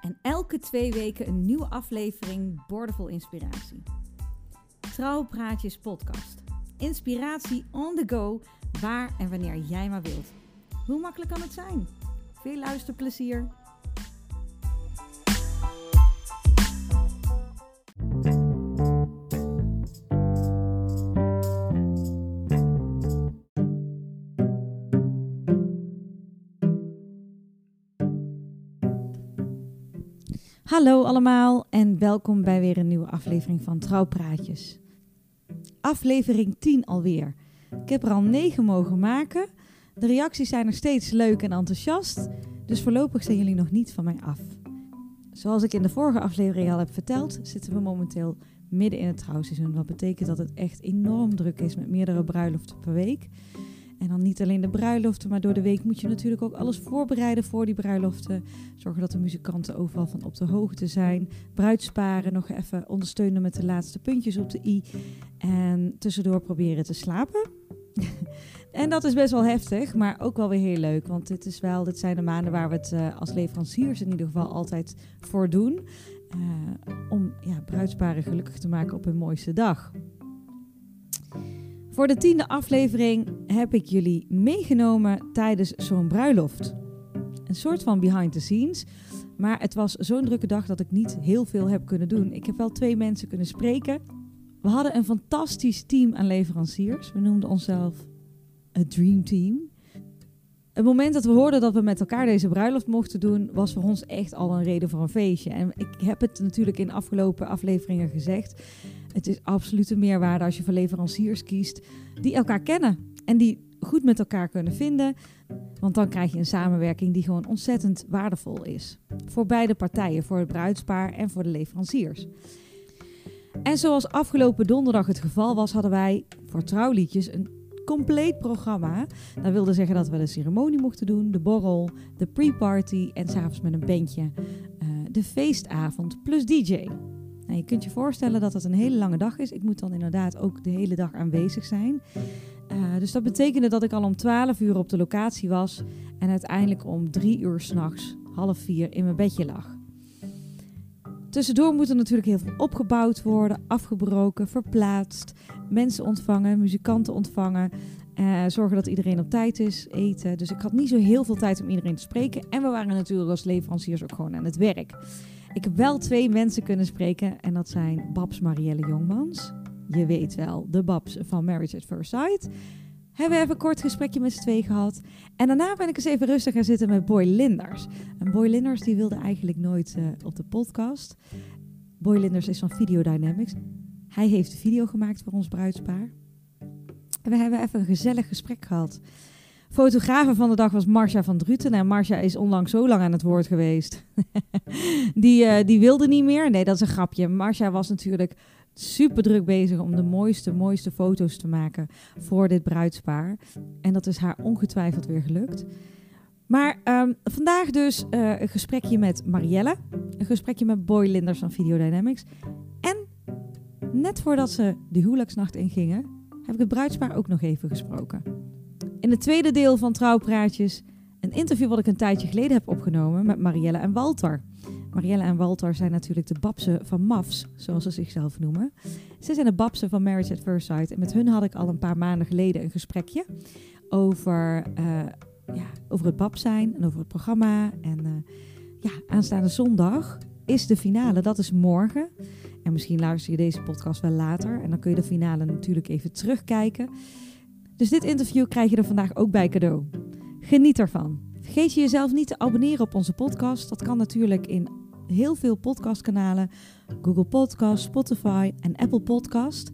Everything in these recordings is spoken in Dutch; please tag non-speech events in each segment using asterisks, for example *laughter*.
En elke twee weken een nieuwe aflevering Bordevol Inspiratie. Trouwpraatjes podcast. Inspiratie on the go, waar en wanneer jij maar wilt. Hoe makkelijk kan het zijn? Veel luisterplezier! Hallo allemaal en welkom bij weer een nieuwe aflevering van Trouwpraatjes. Aflevering 10 alweer. Ik heb er al 9 mogen maken. De reacties zijn nog steeds leuk en enthousiast, dus voorlopig zijn jullie nog niet van mij af. Zoals ik in de vorige aflevering al heb verteld, zitten we momenteel midden in het trouwseizoen. Wat betekent dat het echt enorm druk is met meerdere bruiloften per week. En dan niet alleen de bruiloften, maar door de week moet je natuurlijk ook alles voorbereiden voor die bruiloften. Zorgen dat de muzikanten overal van op de hoogte zijn. Bruidsparen nog even ondersteunen met de laatste puntjes op de i. En tussendoor proberen te slapen. *laughs* en dat is best wel heftig, maar ook wel weer heel leuk. Want dit, is wel, dit zijn de maanden waar we het uh, als leveranciers in ieder geval altijd voor doen. Uh, om ja, bruidsparen gelukkig te maken op hun mooiste dag. Voor de tiende aflevering heb ik jullie meegenomen tijdens zo'n bruiloft. Een soort van behind the scenes. Maar het was zo'n drukke dag dat ik niet heel veel heb kunnen doen. Ik heb wel twee mensen kunnen spreken. We hadden een fantastisch team aan leveranciers. We noemden onszelf het Dream Team. Het moment dat we hoorden dat we met elkaar deze bruiloft mochten doen, was voor ons echt al een reden voor een feestje. En ik heb het natuurlijk in afgelopen afleveringen gezegd. Het is absoluut een meerwaarde als je voor leveranciers kiest die elkaar kennen en die goed met elkaar kunnen vinden. Want dan krijg je een samenwerking die gewoon ontzettend waardevol is. Voor beide partijen, voor het bruidspaar en voor de leveranciers. En zoals afgelopen donderdag het geval was, hadden wij voor trouwliedjes een compleet programma. Dat wilde zeggen dat we de ceremonie mochten doen, de borrel, de pre-party en s'avonds met een bandje uh, de feestavond plus DJ. Nou, je kunt je voorstellen dat het een hele lange dag is. Ik moet dan inderdaad ook de hele dag aanwezig zijn. Uh, dus dat betekende dat ik al om 12 uur op de locatie was en uiteindelijk om 3 uur s'nachts, half vier, in mijn bedje lag. Tussendoor moet er natuurlijk heel veel opgebouwd worden, afgebroken, verplaatst, mensen ontvangen, muzikanten ontvangen, uh, zorgen dat iedereen op tijd is, eten. Dus ik had niet zo heel veel tijd om iedereen te spreken. En we waren natuurlijk als leveranciers ook gewoon aan het werk. Ik heb wel twee mensen kunnen spreken en dat zijn Babs Marielle Jongmans. Je weet wel, de Babs van Marriage at First Sight. Hebben we even een kort gesprekje met z'n twee gehad. En daarna ben ik eens even rustig gaan zitten met Boy Linders. En Boy Linders die wilde eigenlijk nooit uh, op de podcast. Boy Linders is van Videodynamics. Hij heeft de video gemaakt voor ons bruidspaar. En we hebben even een gezellig gesprek gehad. Fotografe van de dag was Marcia van Druten. En Marcia is onlangs zo lang aan het woord geweest. *laughs* die, uh, die wilde niet meer. Nee, dat is een grapje. Marcia was natuurlijk super druk bezig om de mooiste, mooiste foto's te maken voor dit bruidspaar. En dat is haar ongetwijfeld weer gelukt. Maar um, vandaag dus uh, een gesprekje met Marielle. Een gesprekje met Boy Linders van Videodynamics. En net voordat ze de huwelijksnacht ingingen, heb ik het bruidspaar ook nog even gesproken. In het tweede deel van Trouwpraatjes een interview wat ik een tijdje geleden heb opgenomen met Marielle en Walter. Marielle en Walter zijn natuurlijk de babsen van MAFS, zoals ze zichzelf noemen. Ze zijn de babsen van Marriage at First Sight. En met hun had ik al een paar maanden geleden een gesprekje over, uh, ja, over het bab zijn en over het programma. En uh, ja, aanstaande zondag is de finale, dat is morgen. En misschien luister je deze podcast wel later. En dan kun je de finale natuurlijk even terugkijken. Dus dit interview krijg je er vandaag ook bij cadeau. Geniet ervan. Vergeet je jezelf niet te abonneren op onze podcast. Dat kan natuurlijk in heel veel podcastkanalen. Google Podcast, Spotify en Apple Podcast.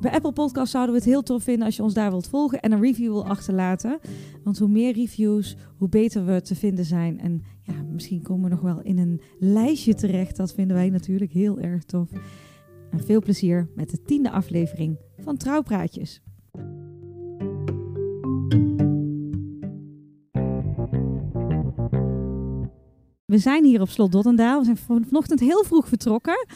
Bij Apple Podcast zouden we het heel tof vinden als je ons daar wilt volgen en een review wil achterlaten. Want hoe meer reviews, hoe beter we te vinden zijn. En ja, misschien komen we nog wel in een lijstje terecht. Dat vinden wij natuurlijk heel erg tof. En veel plezier met de tiende aflevering van Trouwpraatjes. We zijn hier op Slot Dottendaal. We zijn vanochtend heel vroeg vertrokken.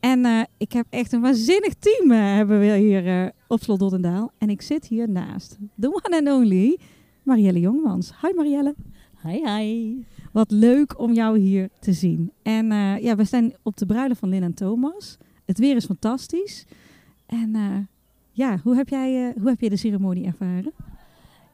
En uh, ik heb echt een waanzinnig team uh, hebben we hier uh, op Slot Dottendaal. En ik zit hier naast the one and only Marielle Jongmans. Hi Marielle. Hi hi. Wat leuk om jou hier te zien. En ja, we zijn op de bruiloft van Lin en Thomas. Het weer is fantastisch. En ja, hoe heb, jij, hoe heb je de ceremonie ervaren?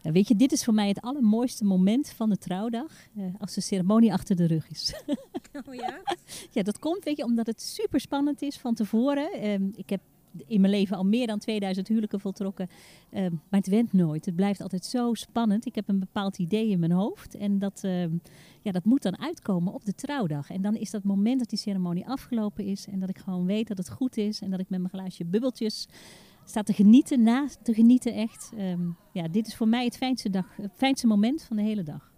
Ja, weet je, dit is voor mij het allermooiste moment van de trouwdag. Uh, als de ceremonie achter de rug is. *laughs* oh ja? *laughs* ja, dat komt weet je, omdat het super spannend is van tevoren. Uh, ik heb in mijn leven al meer dan 2000 huwelijken voltrokken. Uh, maar het went nooit. Het blijft altijd zo spannend. Ik heb een bepaald idee in mijn hoofd. En dat, ehm, ja, dat moet dan uitkomen op de trouwdag. En dan is dat moment dat die ceremonie afgelopen is. En dat ik gewoon weet dat het goed is. En dat ik met mijn glaasje bubbeltjes staat te genieten, na te genieten echt. Um, ja, dit is voor mij het fijnste, dag, het fijnste moment van de hele dag.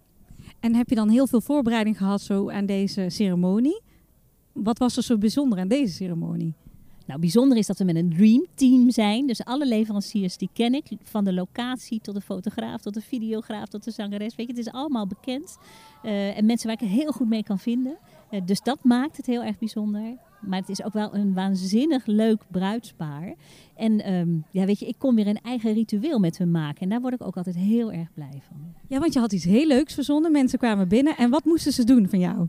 En heb je dan heel veel voorbereiding gehad zo aan deze ceremonie? Wat was er zo bijzonder aan deze ceremonie? Nou, bijzonder is dat we met een dream team zijn. Dus alle leveranciers die ken ik. Van de locatie tot de fotograaf, tot de videograaf, tot de zangeres. Weet je, het is allemaal bekend. Uh, en mensen waar ik heel goed mee kan vinden. Uh, dus dat maakt het heel erg bijzonder. Maar het is ook wel een waanzinnig leuk bruidspaar. En um, ja, weet je, ik kon weer een eigen ritueel met hun maken. En daar word ik ook altijd heel erg blij van. Ja, want je had iets heel leuks verzonnen. Mensen kwamen binnen. En wat moesten ze doen van jou?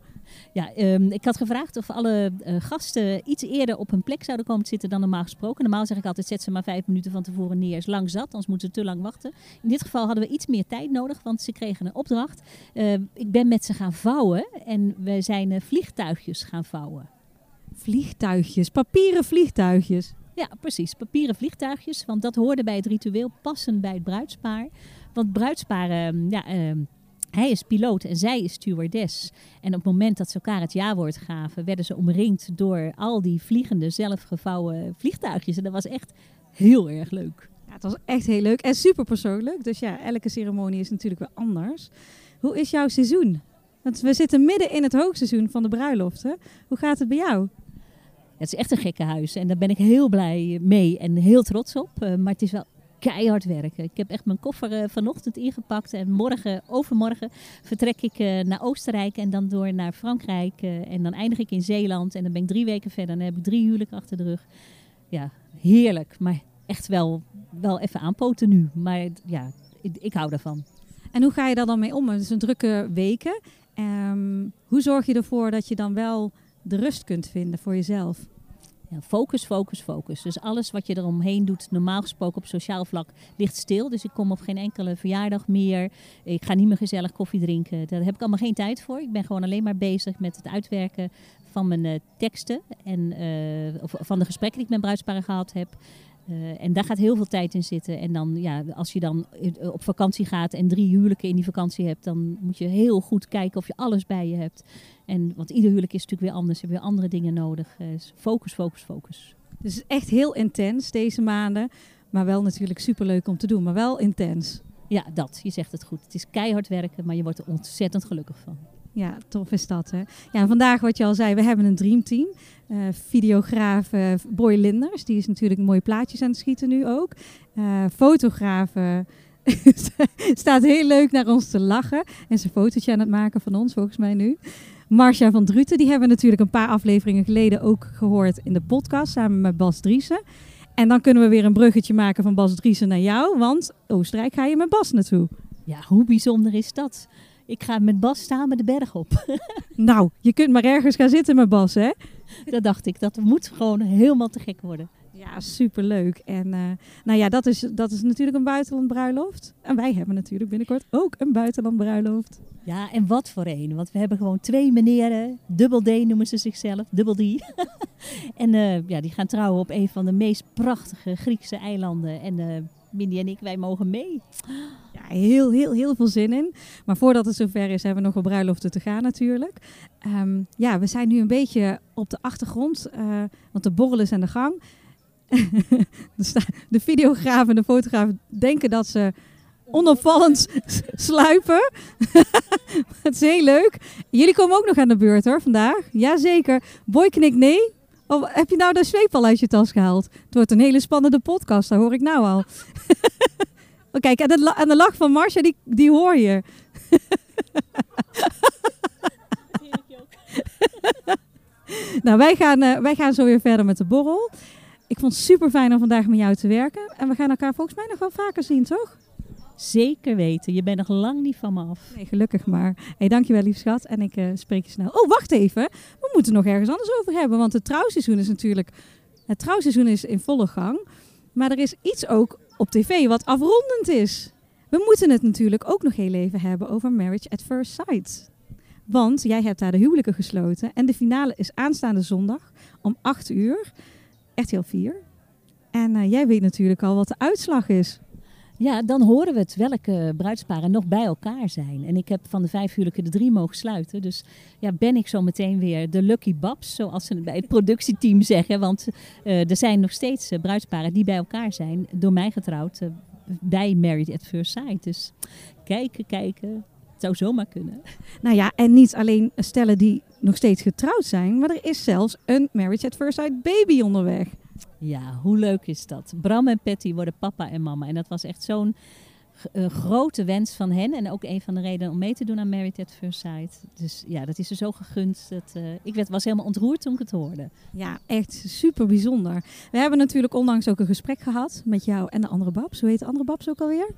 Ja, um, ik had gevraagd of alle uh, gasten iets eerder op hun plek zouden komen zitten dan normaal gesproken. Normaal zeg ik altijd, zet ze maar vijf minuten van tevoren neer. Is lang zat, anders moeten ze te lang wachten. In dit geval hadden we iets meer tijd nodig, want ze kregen een opdracht. Uh, ik ben met ze gaan vouwen en we zijn uh, vliegtuigjes gaan vouwen. Vliegtuigjes, papieren vliegtuigjes. Ja, precies. Papieren vliegtuigjes. Want dat hoorde bij het ritueel passen bij het bruidspaar. Want bruidsparen, ja, uh, hij is piloot en zij is stewardess. En op het moment dat ze elkaar het ja-woord gaven, werden ze omringd door al die vliegende, zelfgevouwen vliegtuigjes. En dat was echt heel erg leuk. Ja, het was echt heel leuk en super persoonlijk. Dus ja, elke ceremonie is natuurlijk weer anders. Hoe is jouw seizoen? Want we zitten midden in het hoogseizoen van de bruiloften. Hoe gaat het bij jou? Het is echt een gekke huis en daar ben ik heel blij mee en heel trots op. Uh, maar het is wel keihard werken. Ik heb echt mijn koffer uh, vanochtend ingepakt en morgen, overmorgen vertrek ik uh, naar Oostenrijk en dan door naar Frankrijk. en dan eindig ik in Zeeland en dan ben ik drie weken verder en dan heb ik drie huwelijken achter de rug. Ja, heerlijk, maar echt wel, wel even aanpoten nu. Maar ja, ik, hou daarvan. En hoe ga je daar dan mee om? Het is een drukke weken. Um, hoe zorg je ervoor dat je dan wel de rust kunt vinden voor jezelf? Focus, focus, focus. Dus alles wat je eromheen doet, normaal gesproken op sociaal vlak, ligt stil. Dus ik kom op geen enkele verjaardag meer. Ik ga niet meer gezellig koffie drinken. Daar heb ik allemaal geen tijd voor. Ik ben gewoon alleen maar bezig met het uitwerken van mijn uh, teksten. En uh, van de gesprekken die ik met bruidsparen gehad heb. Uh, en daar gaat heel veel tijd in zitten. En dan, ja, als je dan op vakantie gaat en drie huwelijken in die vakantie hebt, dan moet je heel goed kijken of je alles bij je hebt. En, want ieder huwelijk is natuurlijk weer anders, je hebt weer andere dingen nodig. Uh, focus, focus, focus. Dus het is echt heel intens deze maanden, maar wel natuurlijk superleuk om te doen, maar wel intens. Ja, dat. Je zegt het goed. Het is keihard werken, maar je wordt er ontzettend gelukkig van. Ja, tof is dat. Hè? Ja, vandaag wat je al zei, we hebben een dreamteam. Uh, videograaf uh, Boy Linders, die is natuurlijk mooie plaatjes aan het schieten nu ook. Uh, fotograaf *laughs* staat heel leuk naar ons te lachen en zijn fotootje aan het maken van ons volgens mij nu. Marcia van Druten, die hebben we natuurlijk een paar afleveringen geleden ook gehoord in de podcast samen met Bas Driessen. En dan kunnen we weer een bruggetje maken van Bas Driessen naar jou, want Oostenrijk ga je met Bas naartoe. Ja, hoe bijzonder is dat? Ik ga met Bas staan met de berg op. *laughs* nou, je kunt maar ergens gaan zitten met Bas, hè? Dat dacht ik. Dat moet gewoon helemaal te gek worden. Ja, superleuk. En uh, nou ja, dat is, dat is natuurlijk een buitenland bruiloft. En wij hebben natuurlijk binnenkort ook een buitenland bruiloft. Ja, en wat voor een. Want we hebben gewoon twee meneren. Dubbel D noemen ze zichzelf. Dubbel D. *laughs* en uh, ja, die gaan trouwen op een van de meest prachtige Griekse eilanden. En uh, Mindy en ik, wij mogen mee. Ja, heel, heel, heel veel zin in. Maar voordat het zover is, hebben we nog een bruiloften te gaan natuurlijk. Um, ja, we zijn nu een beetje op de achtergrond, uh, want de borrel is aan de gang. *laughs* de videograaf en de fotograaf denken dat ze onopvallend sluipen. *laughs* het is heel leuk. Jullie komen ook nog aan de beurt hoor, vandaag. Jazeker. Boy knikt nee. Oh, heb je nou de zweep al uit je tas gehaald? Het wordt een hele spannende podcast, dat hoor ik nou al. *laughs* oh, kijk, en de, de lach van Marcia, die, die hoor je. *laughs* nou, wij gaan, eh, wij gaan zo weer verder met de borrel. Ik vond het super fijn om vandaag met jou te werken. En we gaan elkaar volgens mij nog wel vaker zien, toch? Zeker weten. Je bent nog lang niet van me af. Nee, gelukkig maar. Hey, dankjewel, lief schat. En ik eh, spreek je snel. Oh, wacht even. We moeten nog ergens anders over hebben. Want het trouwseizoen is natuurlijk... Het trouwseizoen is in volle gang. Maar er is iets ook op tv wat afrondend is. We moeten het natuurlijk ook nog heel even hebben over Marriage at First Sight. Want jij hebt daar de huwelijken gesloten. En de finale is aanstaande zondag om 8 uur. RTL 4. En eh, jij weet natuurlijk al wat de uitslag is. Ja, dan horen we het welke bruidsparen nog bij elkaar zijn. En ik heb van de vijf huwelijken de drie mogen sluiten. Dus ja, ben ik zo meteen weer de lucky babs, zoals ze bij het productieteam zeggen. Want eh, er zijn nog steeds eh, bruidsparen die bij elkaar zijn, door mij getrouwd, eh, bij Married at First Sight. Dus kijken, kijken. Het zou zomaar kunnen. Nou ja, en niet alleen stellen die nog steeds getrouwd zijn, maar er is zelfs een Marriage at First Sight baby onderweg. Ja, hoe leuk is dat? Bram en Patty worden papa en mama. En dat was echt zo'n eh, grote wens van hen. En ook een van de redenen om mee te doen aan Married at First Sight. Dus ja, dat is er zo gegund. Dat, eh, ik werd, was helemaal ontroerd toen ik het hoorde. Ja, echt super bijzonder. We hebben natuurlijk onlangs ook een gesprek gehad met jou en de andere Babs. Hoe heet de andere Babs ook alweer?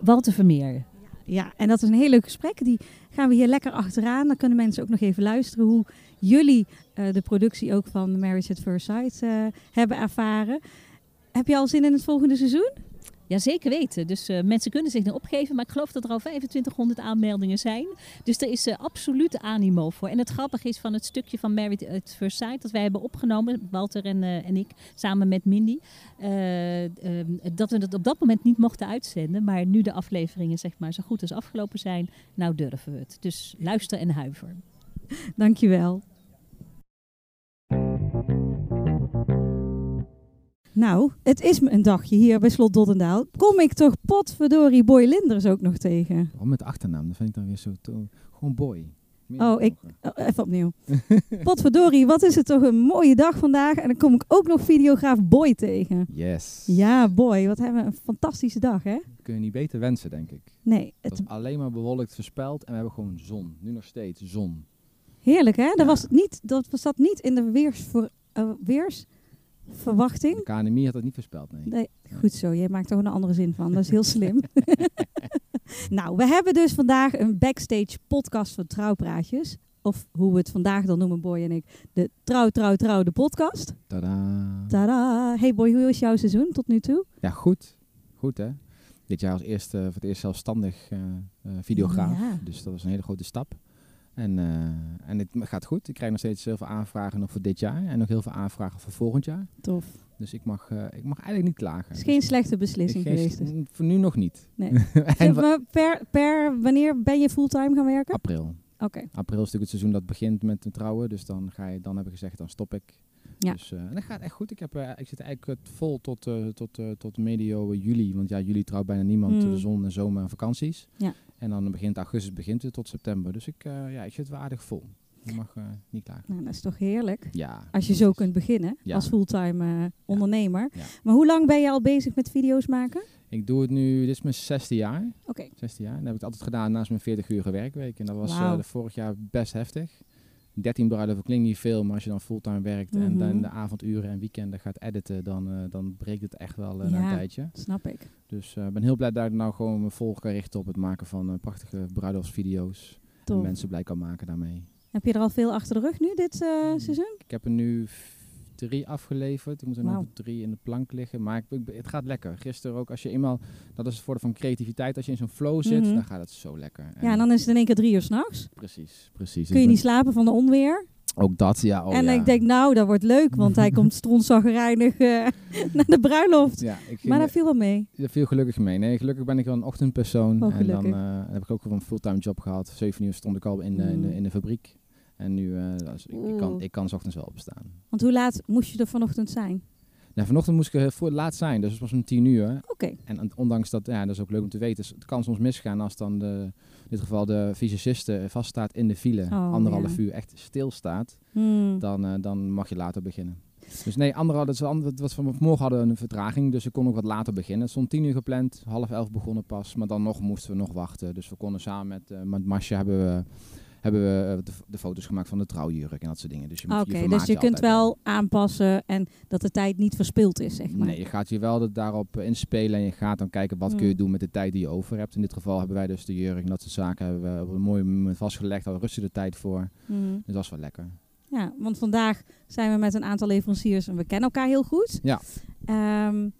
Walter Vermeer. Ja, en dat is een heel leuk gesprek. Die gaan we hier lekker achteraan. Dan kunnen mensen ook nog even luisteren hoe jullie eh, de productie ook van Marriage at First Sight eh, hebben ervaren. Heb je al zin in het volgende seizoen? Ja, zeker weten. Dus eh, mensen kunnen zich nog opgeven. Maar ik geloof dat er al 2500 aanmeldingen zijn. Dus er is eh, absoluut animo voor. En het grappige is van het stukje van Married at First Sight... dat wij hebben opgenomen, Walter en, en ik, samen met Mindy... eh, ehm, dat we het op dat moment niet mochten uitzenden. Maar nu de afleveringen zeg maar, zo goed als afgelopen zijn... nou durven we het. Dus luister en huiver. Dankjewel. Nou, het is me een dagje hier bij Slot Doddendaal. Kom ik toch potverdorie Boy Linders ook nog tegen? Waarom met achternaam? Dat vind ik dan weer zo... to- Gewoon boy. Meer Oh, ik-. Oh, even opnieuw. *laughs* potverdorie, wat is het toch een mooie dag vandaag. En dan kom ik ook nog videograaf Boy tegen. Yes. Ja, Boy, wat hebben we een fantastische dag, hè? Kun je niet beter wensen, denk ik. Nee, Het is alleen maar bewolkt verspeld en we hebben gewoon zon. Nu nog steeds zon. heerlijk, hè? Dat was, niet, dat was dat niet in de weersver, eh, weersverwachting. De KNMI had het niet voorspeld, nee. Nee, goed zo. Jij maakt er gewoon een andere zin van. Dat is heel slim. *laughs* *laughs* nou, we hebben dus vandaag een backstage podcast van Trouwpraatjes. Of hoe we het vandaag dan noemen, Boy en ik. De Trouw, Trouw, Trouw, de podcast. Tadaa. Tada! Hey Boy, hoe is jouw seizoen tot nu toe? Ja, goed. Goed, hè? Dit jaar als eerste, voor het eerst zelfstandig eh, videograaf. Ja. Dus dat was een hele grote stap. En, eh, en het gaat goed. Ik krijg nog steeds heel veel aanvragen nog voor dit jaar. En nog heel veel aanvragen voor volgend jaar. Tof. Dus ik mag, eh, ik mag eigenlijk niet klagen. Het is geen slechte Dus beslissing geen- geweest. dus. Voor nu nog niet. Nee. *laughs* en maar, per, per wanneer ben je fulltime gaan werken? april. Oké. April is natuurlijk het seizoen dat begint met trouwen. Dus dan, ga je, dan heb ik gezegd, dan stop ik. Ja. Dus eh, en dat gaat echt goed. Ik, heb, ik zit eigenlijk vol tot, eh, tot, tot medio juli. Want ja, juli trouwt bijna niemand. Hmm. De zon en zomer en vakanties. Ja. En dan begint augustus begint het tot september. Dus ik, eh, ja, ik zit wel aardig vol. Mag eh, niet klagen. Nou, dat is toch heerlijk. Ja. Als je zo kunt beginnen Ja. als fulltime eh, ondernemer. Ja. Maar hoe lang ben je al bezig met video's maken? Ik doe het nu, dit is mijn zesde jaar. Oké. 16 jaar. En dat heb ik altijd gedaan naast mijn 40 uur werkweek. En dat was de vorig jaar best heftig. 13 bruiloften klinkt niet veel, maar als je dan fulltime werkt en Mhm. dan de avonduren en weekenden gaat editen, dan, eh, dan breekt het echt wel na Ja. een tijdje. Snap ik. Dus eh, ik ben heel blij dat ik nou gewoon me vol kan richten op het maken van prachtige bruiloftsvideo's. En mensen blij kan maken daarmee. Heb je er al veel achter de rug nu dit eh, seizoen? Ik heb er nu drie afgeleverd. Ik moet er nog drie in de plank liggen. Maar ik, ik- het gaat lekker. Gisteren ook, als je eenmaal, dat is het voordeel van creativiteit. Als je in zo'n flow zit, Mhm. dan gaat het zo lekker. Ja, en dan is het in één keer drie uur s'nachts. Precies, precies. Kun je niet slapen van de onweer. Ook dat, ja. Oh, en ja. ik denk, nou, dat wordt leuk, want hij komt *laughs* strontzaggerijnig eh *laughs* naar de bruiloft. Ja, ik ging, Maar dat viel wel mee. er viel gelukkig mee. Nee, gelukkig ben ik wel een ochtendpersoon. Oh, en dan eh, heb ik ook een fulltime job gehad. Zeven uur stond ik al in de, in Mm. de, in de fabriek. En nu, eh, ik, ik kan, ik kan 's ochtends wel opstaan. Want hoe laat moest je er vanochtend zijn? Nou, vanochtend moest ik er voor laat zijn, dus het was om tien uur. Oké. En on- ondanks dat, ja, dat is ook leuk om te weten, het kan soms misgaan als dan de, in dit geval de fysiciste vaststaat in de file, Oh, anderhalf ja. uur echt stilstaat, Hmm. dan, eh, dan mag je later beginnen. Dus nee, andere, dat is ander, het was van vanmorgen hadden we een vertraging, dus ik kon ook wat later beginnen. Het stond tien uur gepland, half elf begonnen pas, maar dan nog moesten we nog wachten. Dus we konden samen met, uh, met Masja hebben we, hebben we uh, de, de, foto's gemaakt van de trouwjurk en dat soort dingen. Dus je, Oké, okay, dus je, je kunt wel aanpassen en dat de tijd niet verspild is, zeg maar. Nee, je gaat je wel daarop inspelen en je gaat dan kijken wat mm. kun je doen met de tijd die je over hebt. In dit geval hebben wij dus de jurk en dat soort zaken hebben we op een mooi moment vastgelegd, hadden rustig de tijd voor. Mm. Dus dat was wel lekker. Ja, want vandaag zijn we met een aantal leveranciers en we kennen elkaar heel goed. Ja. Um,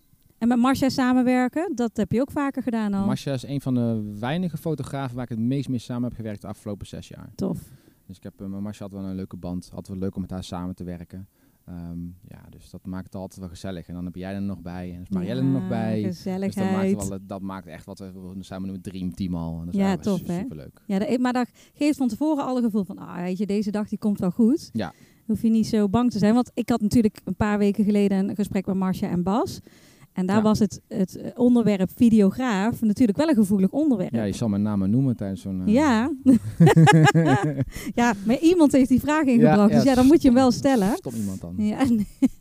en met Marcia samenwerken, dat heb je ook vaker gedaan al. Marcia is een van de weinige fotografen waar ik het meest mee samen heb gewerkt de afgelopen zes jaar. Tof. Dus ik heb, uh, met Marcia had wel een leuke band. Had wel leuk om met haar samen te werken. Um, ja, dus dat maakt het altijd wel gezellig. En dan heb jij er nog bij en is Marielle ja, er nog bij. Gezelligheid. Dus dat maakt, wel, dat maakt echt wat we samen doen met Dream Team al. En dat ja, tof superleuk. hè? Ja, maar dat geeft van tevoren al een gevoel van, ah, weet je, deze dag die komt wel goed. Ja. Hoef je niet zo bang te zijn. Want ik had natuurlijk een paar weken geleden een gesprek met Marcia en Bas. En daar was het, het onderwerp videograaf natuurlijk wel een gevoelig onderwerp. Ja, je zal mijn naam noemen tijdens zo'n... Uh... Ja. *laughs* ja, maar iemand heeft die vraag ingebracht. Ja, dus ja, dan moet je hem wel stellen. Stop iemand dan. Ja.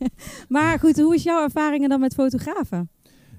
*laughs* maar goed, hoe is jouw ervaringen dan met fotografen?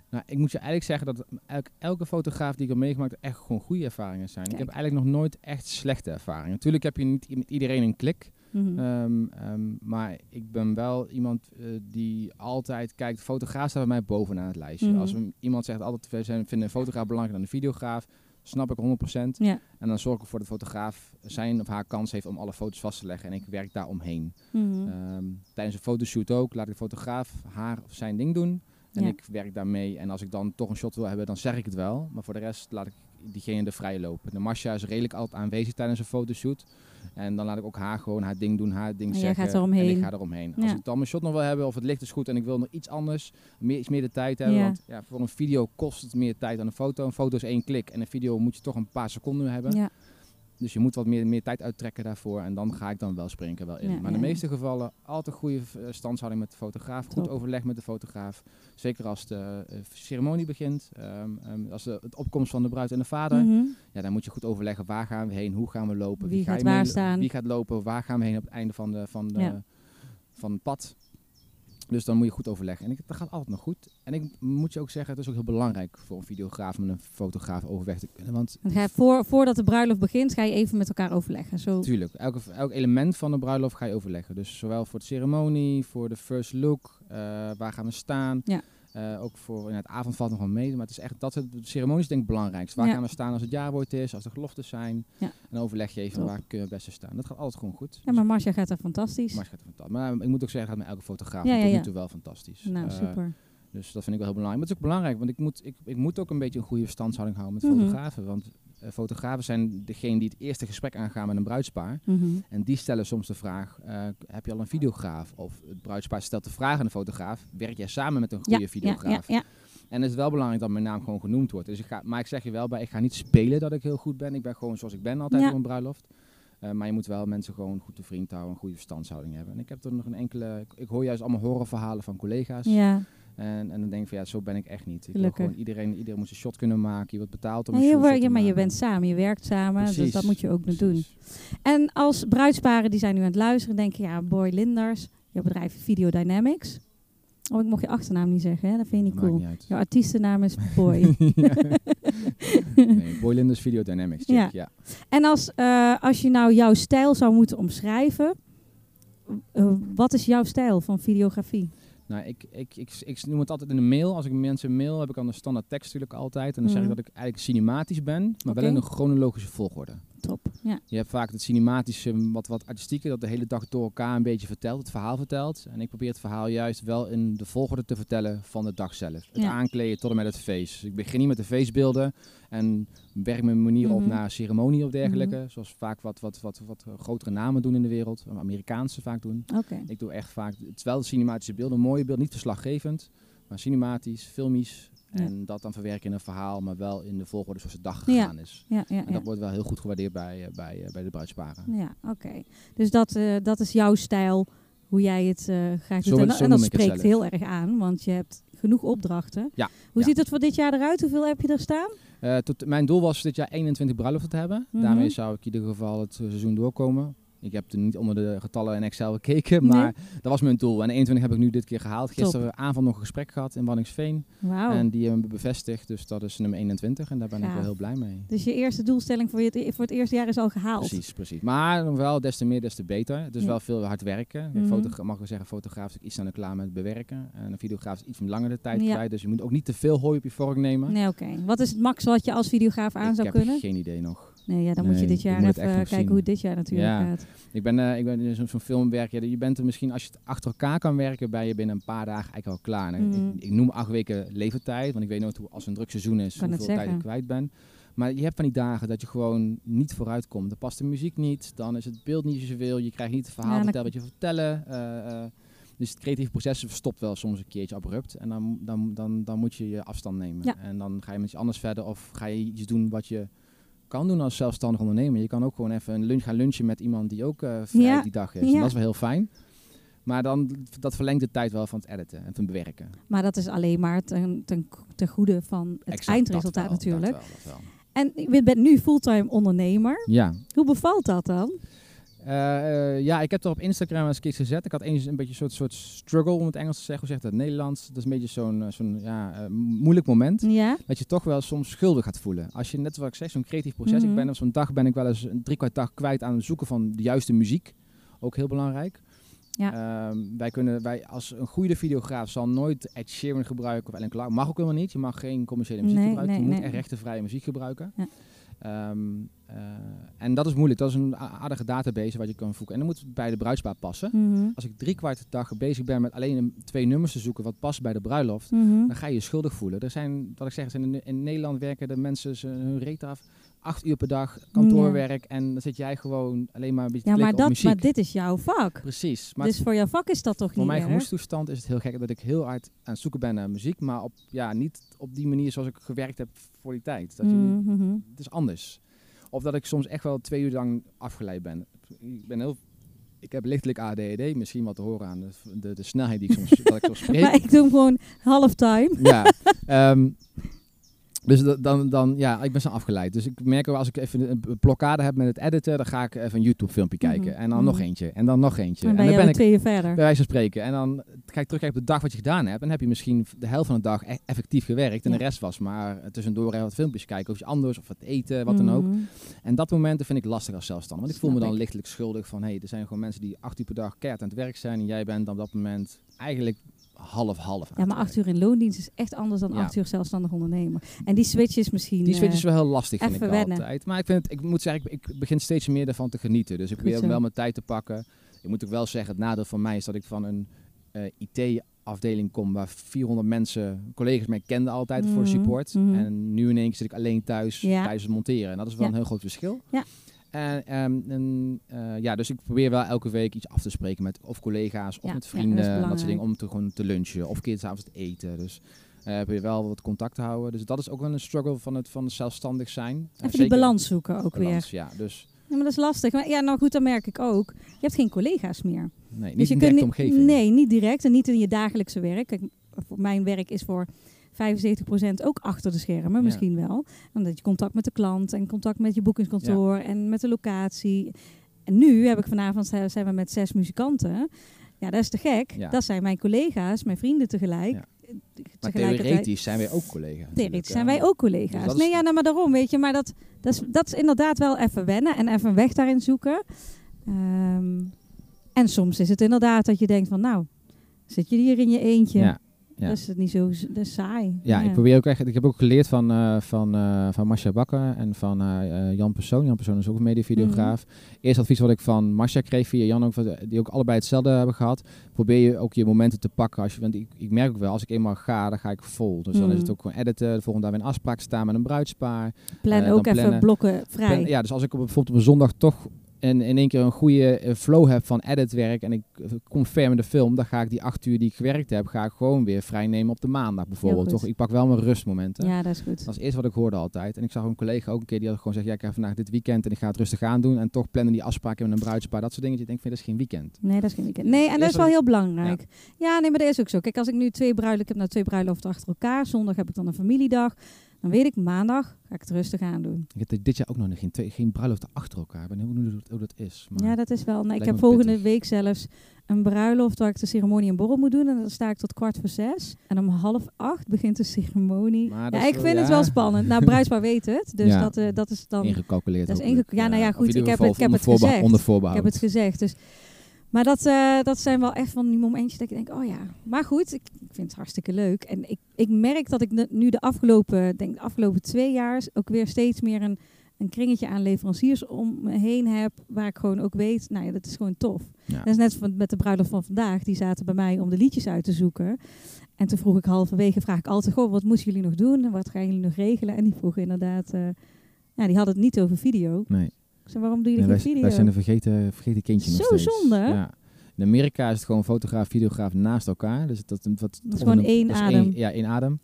Nou, ik moet je eigenlijk zeggen dat elke, elke fotograaf die ik heb meegemaakt echt gewoon goede ervaringen zijn. Ik heb eigenlijk nog nooit echt slechte ervaringen. Natuurlijk heb je niet met iedereen een klik. Mm -hmm. um, um, maar ik ben wel iemand uh, die altijd kijkt. Fotograaf staat bij mij bovenaan het lijstje. Mm -hmm. Als iemand zegt altijd we vinden een fotograaf belangrijker dan een videograaf, snap ik 100%. Ja. En dan zorg ik ervoor dat de fotograaf zijn of haar kans heeft om alle foto's vast te leggen. En ik werk daar omheen. Mm -hmm. um, tijdens een fotoshoot ook laat ik de fotograaf haar of zijn ding doen. En ja. ik werk daarmee. En als ik dan toch een shot wil hebben, dan zeg ik het wel. Maar voor de rest laat ik diegene er vrij lopen. De Masha is redelijk altijd aanwezig tijdens een fotoshoot. En dan laat ik ook haar gewoon haar ding doen, haar ding en zeggen. Gaat eromheen. En ik ga eromheen. Ja. Als ik dan mijn shot nog wil hebben of het licht is goed en ik wil nog iets anders, meer, iets meer de tijd hebben. Ja. Want ja, voor een video kost het meer tijd dan een foto. Een foto is één klik en een video moet je toch een paar seconden hebben. Ja. Dus je moet wat meer, meer tijd uittrekken daarvoor. En dan ga ik dan wel springen wel in. Ja, maar in de meeste gevallen altijd goede uh, standhouding met de fotograaf. Goed Top. overleg met de fotograaf. Zeker als de uh, ceremonie begint. Um, um, als de, het opkomst van de bruid en de vader. Mhm. Ja, dan moet je goed overleggen. Waar gaan we heen? Hoe gaan we lopen? Wie ga gaat je waar mee- staan? Wie gaat lopen? Waar gaan we heen op het einde van, de, van, de, van het pad? Dus dan moet je goed overleggen. En ik, dat gaat altijd nog goed. En ik moet je ook zeggen, het is ook heel belangrijk voor een videograaf met een fotograaf overweg te kunnen. Want voor, voordat de bruiloft begint, ga je even met elkaar overleggen. Zo. Tuurlijk, elke, elk element van de bruiloft ga je overleggen. Dus zowel voor de ceremonie, voor de first look, eh, waar gaan we staan. Ja. Eh, ook voor in het avond valt nog wel mee, maar het is echt dat het, de ceremonie is denk ik het belangrijkste. Waar Ja. gaan we staan als het jaarwoord is, als er geloftes zijn. Ja. En overleg je even Top. waar kunnen we het beste staan. Dat gaat altijd gewoon goed. Ja, maar Marcia gaat er fantastisch. Maar, het gaat fantastisch. maar ik moet ook zeggen, gaat met elke fotograaf Ja, ja, tot nu toe wel fantastisch. nou, Eh, super. dus dat vind ik wel heel belangrijk. Maar het is ook belangrijk, want ik moet, ik, ik moet ook een beetje een goede verstandshouding houden met Mhm. fotografen. Want fotografen zijn degene die het eerste gesprek aangaan met een bruidspaar. Mhm. En die stellen soms de vraag, eh, heb je al een videograaf? Of het bruidspaar stelt de vraag aan de fotograaf, werk jij samen met een goede Ja, videograaf? ja, ja. En het is wel belangrijk dat mijn naam gewoon genoemd wordt. Dus ik ga, maar ik zeg je wel bij, ik ga niet spelen dat ik heel goed ben. Ik ben gewoon zoals ik ben altijd op een bruiloft. Eh, maar je moet wel mensen gewoon goed te vriend houden, een goede verstandshouding hebben. En ik heb er nog een enkele, ik, ik hoor juist allemaal horrorverhalen van collega's. ja. En, en dan denk ik van ja, zo ben ik echt niet. Ik wil gewoon iedereen, iedereen moet een shot kunnen maken. Je wordt betaald om een je, shot te ja, maar je bent samen, je werkt samen, dus Precies. dat moet je ook doen. Precies. En als bruidsparen die zijn nu aan het luisteren, denken ja, Boy Linders, jouw bedrijf Video Dynamics. Oh, ik mocht je achternaam niet zeggen, hè? dat vind je niet cool. niet. Jouw artiestennaam is *laughs* Boy. Nee, Boy Linders Video Dynamics. check, Ja. ja. en als, eh, als je nou jouw stijl zou moeten omschrijven, eh, wat is jouw stijl van videografie? Nou, ik, ik, ik, ik noem het altijd in een mail. Als ik mensen mail heb ik dan de standaard tekst natuurlijk altijd. En dan zeg ik Mhm. dat ik eigenlijk cinematisch ben, maar wel in een chronologische volgorde. Top. Ja. Je hebt vaak het cinematische, wat, wat artistieke, dat de hele dag door elkaar een beetje vertelt, het verhaal vertelt. En ik probeer het verhaal juist wel in de volgorde te vertellen van de dag zelf. Het Ja. aankleden tot en met het feest. Ik begin niet met de feestbeelden en werk mijn manier op Mhm. naar ceremonie of dergelijke. Zoals vaak wat, wat, wat, wat grotere namen doen in de wereld, Amerikaanse vaak doen. Ik doe echt vaak, het is wel de cinematische beelden, mooie beelden, niet verslaggevend, maar cinematisch, filmisch. En dat dan verwerken in een verhaal, maar wel in de volgorde zoals de dag gegaan is. Ja, ja, En dat wordt wel heel goed gewaardeerd bij, eh, bij, eh, bij de bruidsparen. Ja, oké. Dus dat, eh, dat is jouw stijl, hoe jij het eh graag doet. En, en dat spreekt heel erg aan, want je hebt genoeg opdrachten. Ja, Hoe ja. ziet het voor dit jaar eruit? Hoeveel heb je er staan? Tot, mijn doel was dit jaar 21 bruiloften te hebben. Mhm. Daarmee zou ik in ieder geval het seizoen doorkomen. Ik heb er niet onder de getallen in Excel gekeken, maar dat was mijn doel. En 21 heb ik nu dit keer gehaald. Gisteravond nog een gesprek gehad in Wanningsveen. Wow. En die hebben me bevestigd, dus dat is nummer 21 en daar ben ik wel heel blij mee. Dus je eerste doelstelling voor, je voor het eerste jaar is al gehaald? Precies, precies. Maar nog wel, des te meer, des te beter. Het is wel veel hard werken. Mm -hmm. mag ik zeggen, fotograaf is iets aan de klaar met bewerken. En een videograaf is iets van langere tijd ja. kwijt. Dus je moet ook niet te veel hooi op je vork nemen. Nee, oké. Wat is het max wat je als videograaf aan zou kunnen? Ik heb geen idee nog. Nee, ja, dan moet je dit jaar even kijken hoe het dit jaar natuurlijk ja. gaat. Ik ben, uh, ik ben in zo'n filmwerk. Ja, je bent er misschien, als je het achter elkaar kan werken, ben je binnen een paar dagen eigenlijk al klaar. Mm. Ik, ik, noem acht weken levertijd, want ik weet nooit hoe, als een druk seizoen is, kan hoeveel tijd ik kwijt ben. Maar je hebt van die dagen dat je gewoon niet vooruit komt. Dan past de muziek niet, dan is het beeld niet zoveel. Je krijgt niet het verhaal ja, vertellen wat je vertellen. Uh, uh, dus het creatieve proces stopt wel soms een keertje abrupt. En dan, dan, dan, dan moet je je afstand nemen. Ja. En dan ga je met iets anders verder of ga je iets doen wat je kan doen als zelfstandig ondernemer. Je kan ook gewoon even een lunch gaan lunchen met iemand die ook uh, vrij ja. die dag is. Ja. En dat is wel heel fijn. Maar dan, dat verlengt de tijd wel van het editen en van het bewerken. Maar dat is alleen maar ten, ten, ten goede van het exact, eindresultaat wel, natuurlijk. Dat wel, dat wel. En je bent nu fulltime ondernemer. Ja. Hoe bevalt dat dan? Uh, ja, ik heb er op Instagram eens keer gezet. Ik had eens een beetje een soort, soort struggle, om het Engels te zeggen. Hoe zegt het Nederlands? Dat is een beetje zo'n eh, zo'n ja, moeilijk moment. Ja. Dat je toch wel soms schuldig gaat voelen. Als je, net wat ik zeg, zo'n creatief proces. Mm -hmm. Ik ben op zo'n dag ben ik wel eens een drie kwart dag kwijt aan het zoeken van de juiste muziek. Ook heel belangrijk. Ja. Uh, wij kunnen, wij als een goede videograaf zal nooit Ed Sheeran gebruiken of Ellen Clark. Mag ook helemaal niet. Je mag geen commerciële muziek nee, gebruiken. Nee, je moet nee. echt rechtenvrije muziek gebruiken. Ja. Um, uh, en dat is moeilijk. Dat is een aardige database wat je kan voegen. En dan moet het bij de bruidspaar passen. Mm -hmm. Als ik drie kwart dag bezig ben met alleen een, twee nummers te zoeken wat past bij de bruiloft, mm -hmm. dan ga je je schuldig voelen. Er zijn, wat ik zeg, in, in, Nederland werken de mensen hun reet af. Acht uur per dag kantoorwerk. Ja. En dan zit jij gewoon alleen maar een beetje ja, te maar dat, muziek. Maar dit is jouw vak. Precies. Maar dus voor jouw vak is dat toch niet Voor mijn gemoedstoestand is het heel gek dat ik heel hard aan het zoeken ben naar muziek. Maar op, ja, niet op die manier zoals ik gewerkt heb voor die tijd. Dat je, mm -hmm. Het is anders. Of dat ik soms echt wel twee uur lang afgeleid ben. Ik ben heel ik heb lichtelijk ADHD, misschien wat te horen aan de, de, de snelheid die ik soms *laughs* dat ik spreek. maar ik doe hem gewoon halftime. Ja, um, *laughs* dus dan, dan, ja, ik ben zo afgeleid. Dus ik merk wel als ik even een blokkade heb met het editen, dan ga ik even een YouTube filmpje kijken. Mm -hmm. En dan mm -hmm. nog eentje. En dan nog eentje. En, en dan ben ik twee verder. Bij wijze van spreken. En dan ga ik terug op de dag wat je gedaan hebt. En heb je misschien de helft van de dag e effectief gewerkt. En ja. de rest was maar tussendoor wat filmpjes kijken. Of iets anders. Of wat eten. Wat mm -hmm. dan ook. En dat momenten vind ik lastig als zelfstandig. Want ik voel me dan ik. lichtelijk schuldig van... Hé, hey, er zijn gewoon mensen die acht uur per dag keihard aan het werk zijn. En jij bent op dat moment eigenlijk half-half. Ja, maar acht uur in loondienst is echt anders dan ja. acht uur zelfstandig ondernemer. En die switch is misschien. Die switch is uh, wel heel lastig, vind ik wennen. altijd. Maar ik, vind het, ik moet zeggen, ik, begin steeds meer ervan te genieten. Dus ik probeer wel mijn tijd te pakken. Ik moet ook wel zeggen, het nadeel van mij is dat ik van een uh, IT-afdeling kom waar 400 mensen, collega's mij kenden altijd mm -hmm. voor support. Mm -hmm. En nu in één keer zit ik alleen thuis ja. het monteren. En dat is wel ja. een heel groot verschil. Ja. En, um, en uh, ja, dus ik probeer wel elke week iets af te spreken met of collega's of Ja, met ja, vrienden, dat soort dingen, om te, gewoon te lunchen of keer s'avonds te eten. Dus eh probeer wel wat contact te houden. Dus dat is ook wel een struggle van het, van het zelfstandig zijn. Eh, Even die zeker balans zoeken ook balans, weer. Ja, dus Ja, maar dat is lastig. Maar ja, nou goed, dan merk ik ook. Je hebt geen collega's meer. nee, niet dus je in kunt omgeving. Nee, niet direct en niet in je dagelijkse werk. Kijk, mijn werk is voor 75% ook achter de schermen, Ja. misschien wel. Omdat je contact met de klant en contact met je boekingskantoor en met de locatie. En nu heb ik vanavond zijn we met zes muzikanten. Ja, dat is te gek. Ja. Dat zijn mijn collega's, mijn vrienden tegelijk. Eh, Maar theoretisch zijn wij ook collega's. Theoretisch zijn hè. wij ook collega's. Dus nee, ja, nou, maar daarom, weet je. Maar dat, dat, is, dat is inderdaad wel even wennen en even een weg daarin zoeken. Ehm, en soms is het inderdaad dat je denkt van, nou, zit je hier in je eentje? Ja, ja. Dat is het niet zo z- dat is saai. Ja, ik probeer ook echt. Ik heb ook geleerd van, eh van, eh van Marcia Bakker en van eh, Jan Persoon. Jan Persoon is ook een mediavideograaf. Eerst advies wat ik van Marcia kreeg via Jan ook, die ook allebei hetzelfde hebben gehad. Probeer je ook je momenten te pakken. Als je, want ik, ik merk ook wel, als ik eenmaal ga, dan ga ik vol. Dus dan Mhm. is het ook gewoon editen. De volgende dag weer een afspraak staan met een bruidspaar. Plan ook even plannen. blokken vrij. Plan- ja, dus als ik op, bijvoorbeeld op een zondag toch in, in één keer een goede eh, flow heb van editwerk en ik eh, kom ver met de film, dan ga ik die acht uur die ik gewerkt heb, ga ik gewoon weer vrij nemen op de maandag bijvoorbeeld. Toch? Ik pak wel mijn rustmomenten. Ja, dat is goed. Dat is het eerste wat ik hoorde altijd. En ik zag een collega ook een keer die had gewoon gezegd, ja, ik heb vandaag dit weekend en ik ga het rustig aan doen. En toch plannen die afspraken met een bruidspaar, dat soort dingen. Je denkt, vind, dat is geen weekend. Nee, dat is geen weekend. Nee, en dat Eerst is wel heel belangrijk. Ja. nee, maar dat is ook zo. Kijk, als ik nu twee bruiloften, ik heb nou twee bruiloften achter elkaar. Zondag heb ik dan een familiedag. Dan weet ik, maandag ga ik het rustig aan doen. Ik heb dit jaar ook nog geen, twee, geen bruiloften achter elkaar. Ik ben heel benieuwd hoe dat is. Maar ja, dat is wel. Nou, ik heb volgende pittig. week zelfs een bruiloft waar ik de ceremonie en borrel moet doen. En dan sta ik tot kwart voor zes. En om half acht begint de ceremonie. Ja, ik wel- vind het wel spannend. Nou, bruidspaar weet het. Dus Ja. dat, eh, dat is dan... ingecalculeerd. Dat is inge- ja, nou ja, goed, ik heb het- ik heb onder het gezegd. Ik heb het gezegd. Dus, maar dat, eh, dat zijn wel echt van die momentjes dat ik denk, oh ja. Maar goed, ik, ik vind het hartstikke leuk. En ik, ik merk dat ik nu de afgelopen, denk de afgelopen twee jaar ook weer steeds meer een, een kringetje aan leveranciers om me heen heb. Waar ik gewoon ook weet, nou ja, dat is gewoon tof. Ja. Dat is net van, met de bruiloft van vandaag. Die zaten bij mij om de liedjes uit te zoeken. En toen vroeg ik halverwege, vraag ik altijd, goh, wat moeten jullie nog doen? En wat gaan jullie nog regelen? En die vroegen inderdaad, eh, ja, die hadden het niet over video. Nee. Waarom doe je Nee, geen wij, video? wij zijn een vergeten, vergeten kindje nog Zo steeds. zonde? Ja. In Amerika is het gewoon fotograaf, videograaf naast elkaar. Dus dat, dat, Dat is gewoon een- één is adem. ja, één adem.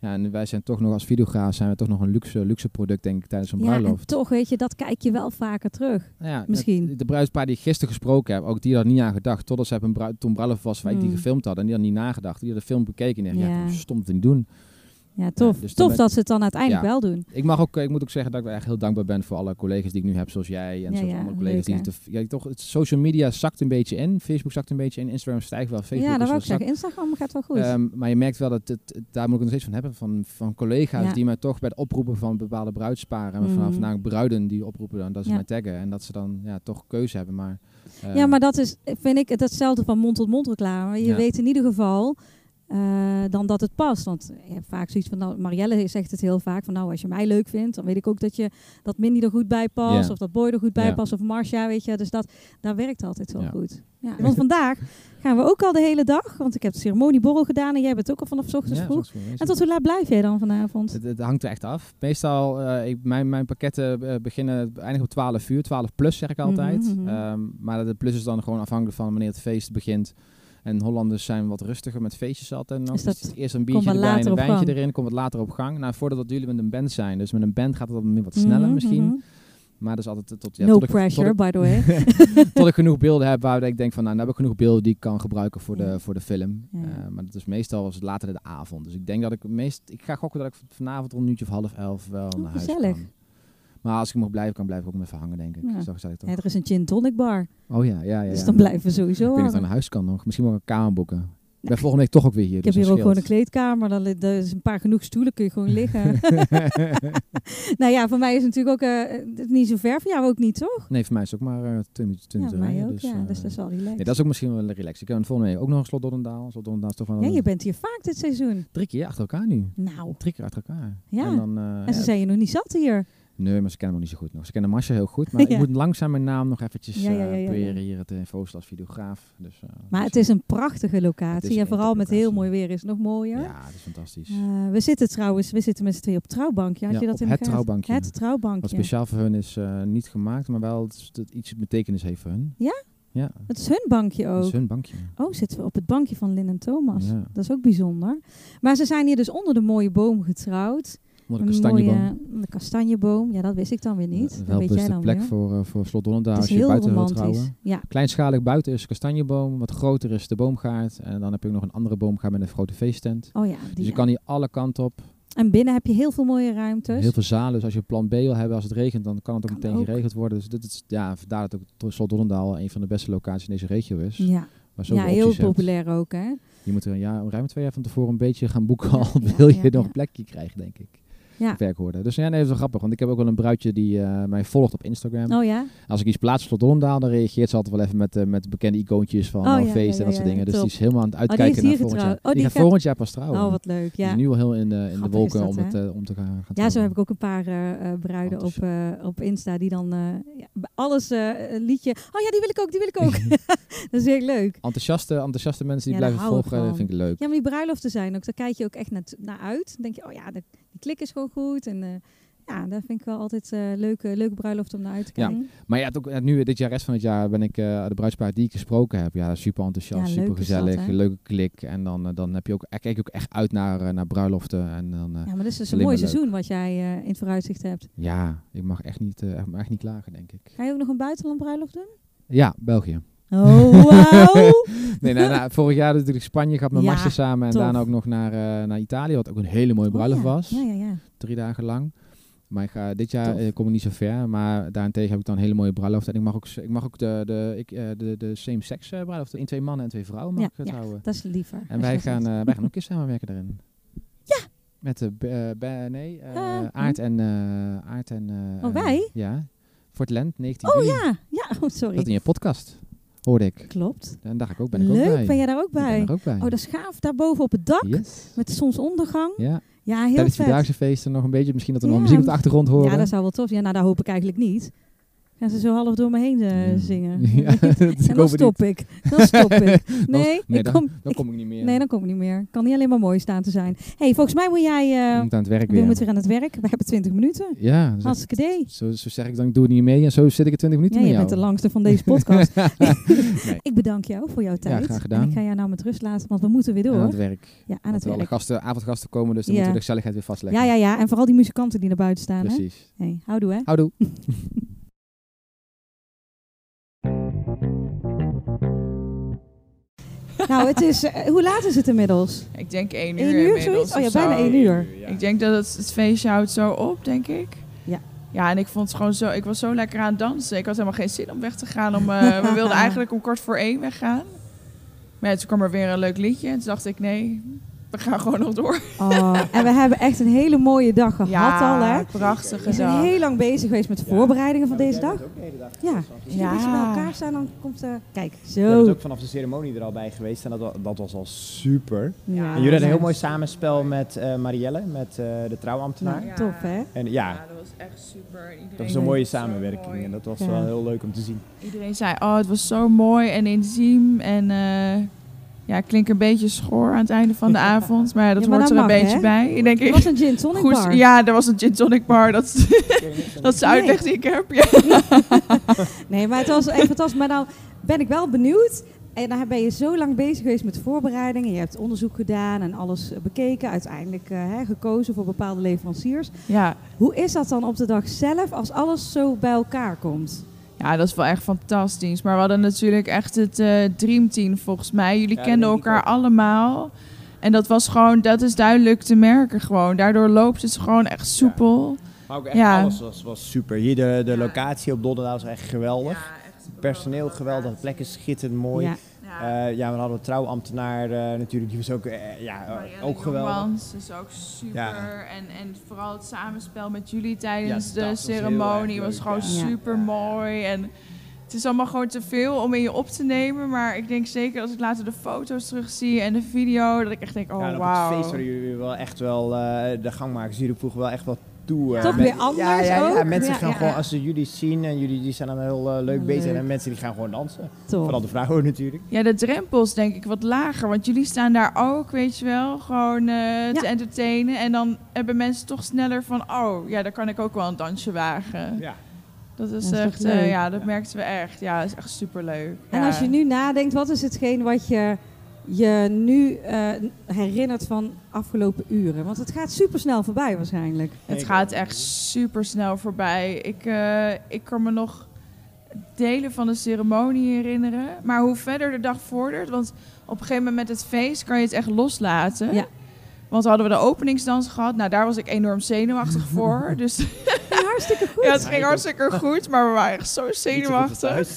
Ja, en wij zijn toch nog als videograaf zijn we toch nog een luxe, luxe product denk ik tijdens een ja, en bruiloft. toch, weet je, dat kijk je wel vaker terug. Ja, Misschien. De, de bruidspaar die ik gisteren gesproken heb, ook die had niet aan gedacht. Totdat ze een brui toen bruiloft was waar ik die Hmm. gefilmd had. En die had niet nagedacht. Die had de film bekeken en dacht, ja, Ja. hoe stom te niet doen. Ja, tof. dus tof dat ze het dan uiteindelijk Ja. wel doen. Ik, mag ook, ik moet ook zeggen dat ik echt heel dankbaar ben voor alle collega's die ik nu heb, zoals jij en Ja, zoals ja, andere collega's. leuk, die te, ja, toch, het, social media zakt een beetje in. Facebook zakt een beetje in. Instagram stijgt wel. Facebook ja, dat wou ik zeggen. Instagram gaat wel goed. Ehm, maar je merkt wel dat het, daar moet ik nog steeds van hebben. Van, van collega's die mij toch bij het oproepen van bepaalde bruidsparen. En Mhm. vanaf vandaag bruiden die oproepen dan. Dat ze mij taggen. En dat ze dan ja, toch keuze hebben. Maar, eh, ja, maar dat is, vind ik, het hetzelfde van mond-tot-mond reclame. Je weet in ieder geval eh, dan dat het past. Want je hebt vaak zoiets van, nou, Marielle zegt het heel vaak, van nou, als je mij leuk vindt, dan weet ik ook dat je dat Mindy er goed bij past. Of dat Boy er goed bij past. Of Marcia, weet je. Dus dat, daar werkt altijd wel Ja. goed. Ja. Want vandaag gaan we ook al de hele dag, want ik heb de ceremonieborrel gedaan en jij bent ook al vanaf ochtends ja, vroeg. En tot hoe laat blijf jij dan vanavond? Het, het hangt er echt af. Meestal, eh, ik, mijn, mijn pakketten eh, beginnen eindigen op 12 uur. 12 plus zeg ik altijd. Mhm, mhm. Ehm, maar de plus is dan gewoon afhankelijk van wanneer het feest begint. En Hollanders zijn wat rustiger met feestjes altijd. En dan Is is dat- het eerst een biertje erbij en een wijntje erin. Komt het later op gang. Nou, voordat jullie met een band zijn. Dus met een band gaat het wat, wat sneller Mhm, misschien. mhm. Maar dat is altijd tot, ja, no tot ik- pressure, tot by the way. ik, *laughs* tot ik genoeg beelden heb waar ik denk van, nou, dan heb ik genoeg beelden die ik kan gebruiken voor, Ja. de, voor de film. Ja. Eh, maar dat is meestal was het later in de avond. Dus ik denk dat ik meest, ik ga gokken dat ik vanavond om een uurtje of half elf wel naar huis Oh, gezellig. kan. Maar als ik mag blijven, kan blijf ik ook even hangen, denk ik. Ja. Zo gezellig toch? Ja, er is een gin tonic bar. Oh ja, ja, ja. Dus ja. dan blijven we sowieso Ik weet niet ik naar huis kan nog. Misschien ik een kamer boeken. Ik ben volgende week toch ook weer hier. Ik heb dus hier ook gewoon een kleedkamer. Dan Er is een paar genoeg stoelen, kun je gewoon liggen. *laughs* nou ja, voor mij is het natuurlijk ook eh, is niet zo ver. Voor jou ook niet, toch? nee, voor mij is het ook maar uh, 20 minuten Ja, minuten mij rijden, ook. Dus, ja, eh, dus dat is wel relaxed. nee, dat is ook misschien wel relaxed. Ik heb volgende week ook nog een slot Doddendaal. Slot Doddendaal is toch wel ja, je bent hier vaak dit seizoen. drie keer achter elkaar nu. Nou, Drie keer achter elkaar. Ja. En, dan, eh, en ze ja, zijn je nog niet zat hier. Nee, maar ze kennen me niet zo goed nog. Ze kennen Marcia heel goed, *laughs* maar Ja. ik moet langzaam mijn naam nog eventjes Ja, ja, eh, proberen hier het info als videograaf. Dus, eh, Maar dus, het is een prachtige Het locatie. En vooral met heel mooi weer is het nog mooier. Ja, dat is fantastisch. Eh, we zitten trouwens, we zitten met z'n tweeën op het trouwbankje. Had Ja, je dat in het trouwbankje. Het trouwbankje. Wat speciaal voor hun is eh, niet gemaakt, maar wel dat het iets betekenis heeft voor hun. Ja? Ja, Het is hun bankje ook. is hun bankje. Oh, zitten we op het bankje van Lynn en Thomas. Ja. Dat is ook bijzonder. Maar ze zijn hier dus onder de mooie boom getrouwd. Onder de Een kastanjeboom. mooie- de kastanjeboom. Ja, dat wist ik dan weer niet. Uh, dat wel weet jij beste dan plek weer. voor, eh, voor Slot Donnerdaal Het als is je heel buiten wilt romantisch. trouwen. Ja, Kleinschalig buiten is de kastanjeboom, wat groter is de boomgaard. En dan heb je ook nog een andere boomgaard met een grote feesttent. oh ja. Die, Dus je kan hier alle kanten op. En binnen heb je heel veel mooie ruimtes. Heel veel zalen. Dus als je plan B wil hebben als het regent, dan kan het ook Kan meteen ook. geregeld worden. Dus dit is, ja, vandaar dat ook Slot Donnerdaal een van de beste locaties in deze regio is. Ja, ja heel hebt. populair ook, hè? Je moet er een jaar, ruim twee jaar van tevoren een beetje gaan boeken al. ja, wil je nog een plekje krijgen, denk ik. Ja. Werkwoorden. Dus ja, nee, dat is wel grappig. Want ik heb ook wel een bruidje die eh, mij volgt op Instagram. Oh ja? Als ik iets plaats voor Donderdaal, dan reageert ze altijd wel even met, eh, met bekende icoontjes van Oh, oh, ja, feest en dat soort dingen. Dus die is helemaal aan het die heeft uitkijken naar hier volgend jaar. Oh, die die gaat volgend jaar pas trouwen. Oh, wat leuk. Die Ja. is nu al heel in de, in de wolken om, het, eh, om te gaan, gaan Ja, zo heb ik ook een paar bruiden op, op Insta die dan alles een liedje. Oh ja, die wil ik ook, die wil ik ook. *laughs* *laughs* dat is heel leuk. Enthousiaste, enthousiaste mensen die blijven volgen, vind ik leuk. Ja, maar die bruiloften zijn ook, daar kijk je ook echt naar, naar uit. Dan denk je, oh ja, de, die klik is gewoon goed. En eh, ja, dat vind ik wel altijd eh leuke, leuke bruiloft om naar uit te Ja. kijken. Maar ja, het ook, nu dit jaar, rest van het jaar, ben ik eh, de bruidspaar die ik gesproken heb. Ja, super enthousiast, Ja, super dat, gezellig, leuke klik. En dan, dan heb je ook, kijk ook echt uit naar, naar bruiloften. En dan, Ja, maar dit is dus een mooi leuk. seizoen wat jij in het vooruitzicht hebt. ja, ik mag echt niet, echt, echt niet klagen, denk ik. Ga je ook nog een buitenland bruiloft doen? Ja, België. Oh, wauw. *laughs* nee, nou, nou, vorig jaar natuurlijk Spanje gehad met Ja, samen. En tof. daarna ook nog naar, eh, naar Italië, wat ook een hele mooie bruiloft Oh, ja. was. Ja, ja, ja. Drie dagen lang. Maar ik ga, dit jaar eh, kom ik niet zo ver. Maar daarentegen heb ik dan een hele mooie bruiloft. En ik mag ook, ik mag ook de, de, ik, eh, de, de same-sex bruiloft. In twee mannen en twee vrouwen mag Ja, het ja. houden. Dat is liever. En wij dat gaan, wij gaan ook een keer samenwerken daarin. *laughs* Ja. Met de, nee, Eh, Aard en, Aard en... Oh, wij? Ja. Fort Lent, 19 Oh juli. ja, ja, *laughs* oh, Dat sorry. in je podcast, hoorde ik. Klopt. En daar ga ik ook, ben ik ook Leuk, bij. ben jij daar ook Ik ben bij? er ook bij. Oh, dat is gaaf. Daarboven op het dak, Yes. met de zonsondergang. Ja. Ja, heel Tijdens de vet. Vierdaagse feesten nog een beetje. Misschien dat we nog muziek op de achtergrond horen. Ja, dat zou wel tof zijn. Ja, nou, daar hoop ik eigenlijk niet. Gaan ze zo half door me heen eh, Ja. zingen. *laughs* Ja, en dan *laughs* stop ik. Dan stop ik. *laughs* Nee, nee ik dan, kom, dan ik- kom ik niet meer. nee, dan kom ik niet meer. Kan niet alleen maar mooi staan te zijn. hey, volgens mij moet jij... Eh moet aan het werk we moeten weer aan het werk. We hebben 20 minuten. Ja, dus Hartstikke idee. zo, zo zeg ik dan, ik doe het niet mee. En zo zit ik er 20 minuten Ja, je met bent de langste van deze podcast. nee, ik bedank jou voor jouw tijd. graag gedaan. En ik ga jou nou met rust laten, want we moeten weer aan het door. werk. Ja, aan het er alle werk. gasten, avondgasten komen, dus dan Ja. moeten we de gezelligheid weer vastleggen. Ja, ja, ja. En vooral die muzikanten die naar buiten staan. Hè? Precies. Hey, houdoe, hè? Houdoe. Nou, het is... eh, hoe laat is het inmiddels? Ik denk één uur Eén uur, inmiddels zoiets? Oh ja, bijna één uur. Ik denk dat het, het feestje houdt zo op, denk ik. Ja. Ja, en ik vond het gewoon zo... Ik was zo lekker aan het dansen. Ik had helemaal geen zin om weg te gaan. Om, eh, *laughs* we wilden eigenlijk om kwart voor één weggaan. Maar ja, toen kwam er weer een leuk liedje. En toen dacht ik, nee, we gaan gewoon nog door. Oh, en we hebben echt een hele mooie dag gehad al, hè? prachtige We zijn dag. heel lang bezig geweest met de voorbereidingen van deze dag. Ja, als je Ja. een beetje bij elkaar staan, dan komt... eh kijk, Je bent zo. ook vanaf de ceremonie er al bij geweest en dat, dat was al super. Ja, en jullie hadden een heel ja. mooi samenspel met eh, Marielle, met eh, de trouwambtenaar. Ja, tof, hè? En ja, dat was echt super. Iedereen dat was een mooie zo samenwerking mooi. en dat was Ja. wel heel leuk om te zien. Iedereen zei, oh, het was zo mooi en intiem. En eh, ja, ik klink een beetje schoor aan het einde van de *laughs* avond. Maar dat Ja, maar hoort dat er een beetje hè? bij. Ik denk, Het was een gin tonic goed, bar. Ja, er was een gin tonic bar. Dat, *laughs* dat is de Nee. uitleg die ik heb. Ja. *laughs* Nee, maar het was echt fantastisch. Maar nou ben ik wel benieuwd. En dan ben je zo lang bezig geweest met voorbereidingen. Je hebt onderzoek gedaan en alles bekeken. Uiteindelijk eh, hè, gekozen voor bepaalde leveranciers. Ja. Hoe is dat dan op de dag zelf als alles zo bij elkaar komt? Ja, dat is wel echt fantastisch. Maar we hadden natuurlijk echt het eh dreamteam volgens mij. Jullie Ja, kenden elkaar allemaal. En dat was gewoon, dat is duidelijk te merken gewoon. Daardoor loopt het gewoon echt soepel. Maar ook echt Ja. alles was, was super. Hier de, de locatie op Donderdaal was echt geweldig. Personeel geweldig, de plek is schitterend mooi. Ja. Ja, ja we hadden een trouwambtenaar eh, natuurlijk, die was ook, eh, ja, ook geweldig. Is ook super. Ja. En, en vooral het samenspel met jullie tijdens Ja, de was ceremonie was leuk, gewoon ja. super mooi. En het is allemaal gewoon te veel om in je op te nemen. Maar ik denk zeker als ik later de foto's terugzie en de video, dat ik echt denk, oh ja, en op wauw. het feest waren jullie wel echt wel, eh, de gangmakers, jullie voegen wel echt wel toe. eh, Toch met- weer anders ja, ja, ja, ook? mensen Ja, gaan ja, gewoon, ja. als ze jullie zien en jullie die zijn dan heel eh, leuk bezig. En mensen die gaan gewoon dansen. Top. Vooral de vrouwen *laughs* natuurlijk. Ja, de drempels denk ik wat lager. Want jullie staan daar ook, weet je wel, gewoon eh, te Ja. entertainen. En dan hebben mensen toch sneller van, oh ja, daar kan ik ook wel een dansje wagen. Ja. Dat is Dat is toch echt, eh, ja, dat merkten we echt. Ja, dat is echt superleuk. En ja. als je nu nadenkt, wat is hetgeen wat je je nu eh, herinnert van afgelopen uren? Want het gaat super snel voorbij waarschijnlijk. Het gaat echt super snel voorbij. Ik, eh, ik kan me nog delen van de ceremonie herinneren. Maar hoe verder de dag vordert, want op een gegeven moment met het feest kan je het echt loslaten. Ja. Want hadden we de openingsdans gehad. Nou, daar was ik enorm zenuwachtig *laughs* voor. Dus Ja, hartstikke goed. ja, het ging hartstikke goed. Maar we waren echt zo zenuwachtig.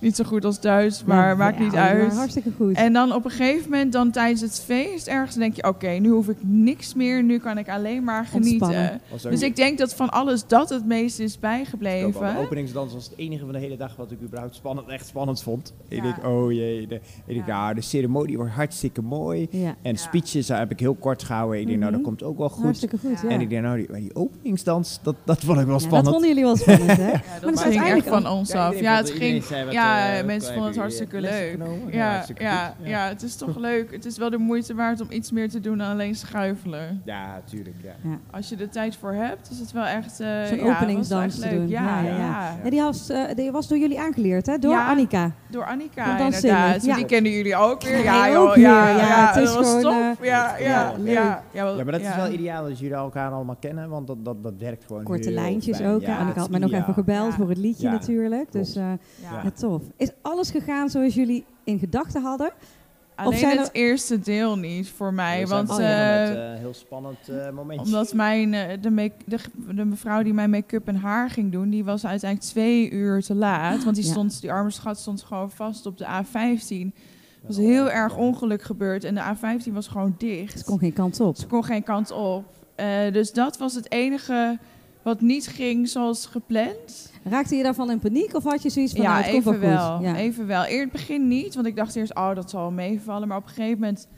Niet zo goed als Duits, maar Ja, maakt ja, niet maar uit. Hartstikke goed. En dan op een gegeven moment, dan tijdens het feest, ergens denk je: oké, nu hoef ik niks meer. Nu kan ik alleen maar genieten. Dus ik denk dat van alles dat het meest is bijgebleven. de openingsdans was het enige van de hele dag wat ik überhaupt spannend, echt spannend vond. Ik denk, oh jee. De, ik denk, ah, de ceremonie wordt hartstikke mooi. ja, En Ja. speeches daar heb ik heel kort gehouden. Ik denk, nou, dat Mhm. komt ook wel goed. hartstikke goed. Ja. En ik denk, nou, die, maar die openingsdans, dat, dat vond ik wel Ja, dat spannend. vonden jullie wel spannend, hè? Ja, Maar dat dat is ging echt van ons af. Ja, het ging. Ja, eh, mensen vonden het hartstikke leuk. genomen? Ja, Ja, hartstikke ja, ja, het is toch leuk. Het is wel de moeite waard om iets meer te doen dan alleen schuifelen. Ja, tuurlijk. Ja. Als je er tijd voor hebt, is het wel echt. eh Zo'n openingsdans te leuk. doen. Ja, Ja, die, was, eh, die was door jullie aangeleerd, hè? Door Ja. Annika. Door Annika, inderdaad. Die kennen jullie ook weer. Ja, Ja, joh, ja, weer. ja, Ja, het is dat was gewoon, eh, ja, ja, ja, maar dat is wel ideaal als jullie elkaar allemaal kennen, want dat, dat, dat werkt gewoon Korte lijntjes ook. Annika het had mij nog even gebeld voor het liedje natuurlijk. Dus eh, Ja. ja, tof. Tof. Is alles gegaan zoals jullie in gedachten hadden? Alleen zijn het er- eerste deel niet voor mij. Want begonnen eh, met een heel spannend eh, momentje. omdat mijn, eh, de, make, de, de mevrouw die mijn make-up en haar ging doen, die was uiteindelijk twee uur te laat. Want die, Ja. stond, die arme schat stond gewoon vast op de A15. Er was heel erg ongeluk gebeurd en de A15 was gewoon dicht. Ze kon geen kant op. Ze kon geen kant op. Eh, dus dat was het enige wat niet ging zoals gepland. Raakte je daarvan in paniek of had je zoiets van, ja, nou, het komt even wel wel. goed? Ja. Even wel. Het begin niet, want ik dacht eerst, oh, dat zal wel meevallen. Maar op een gegeven moment,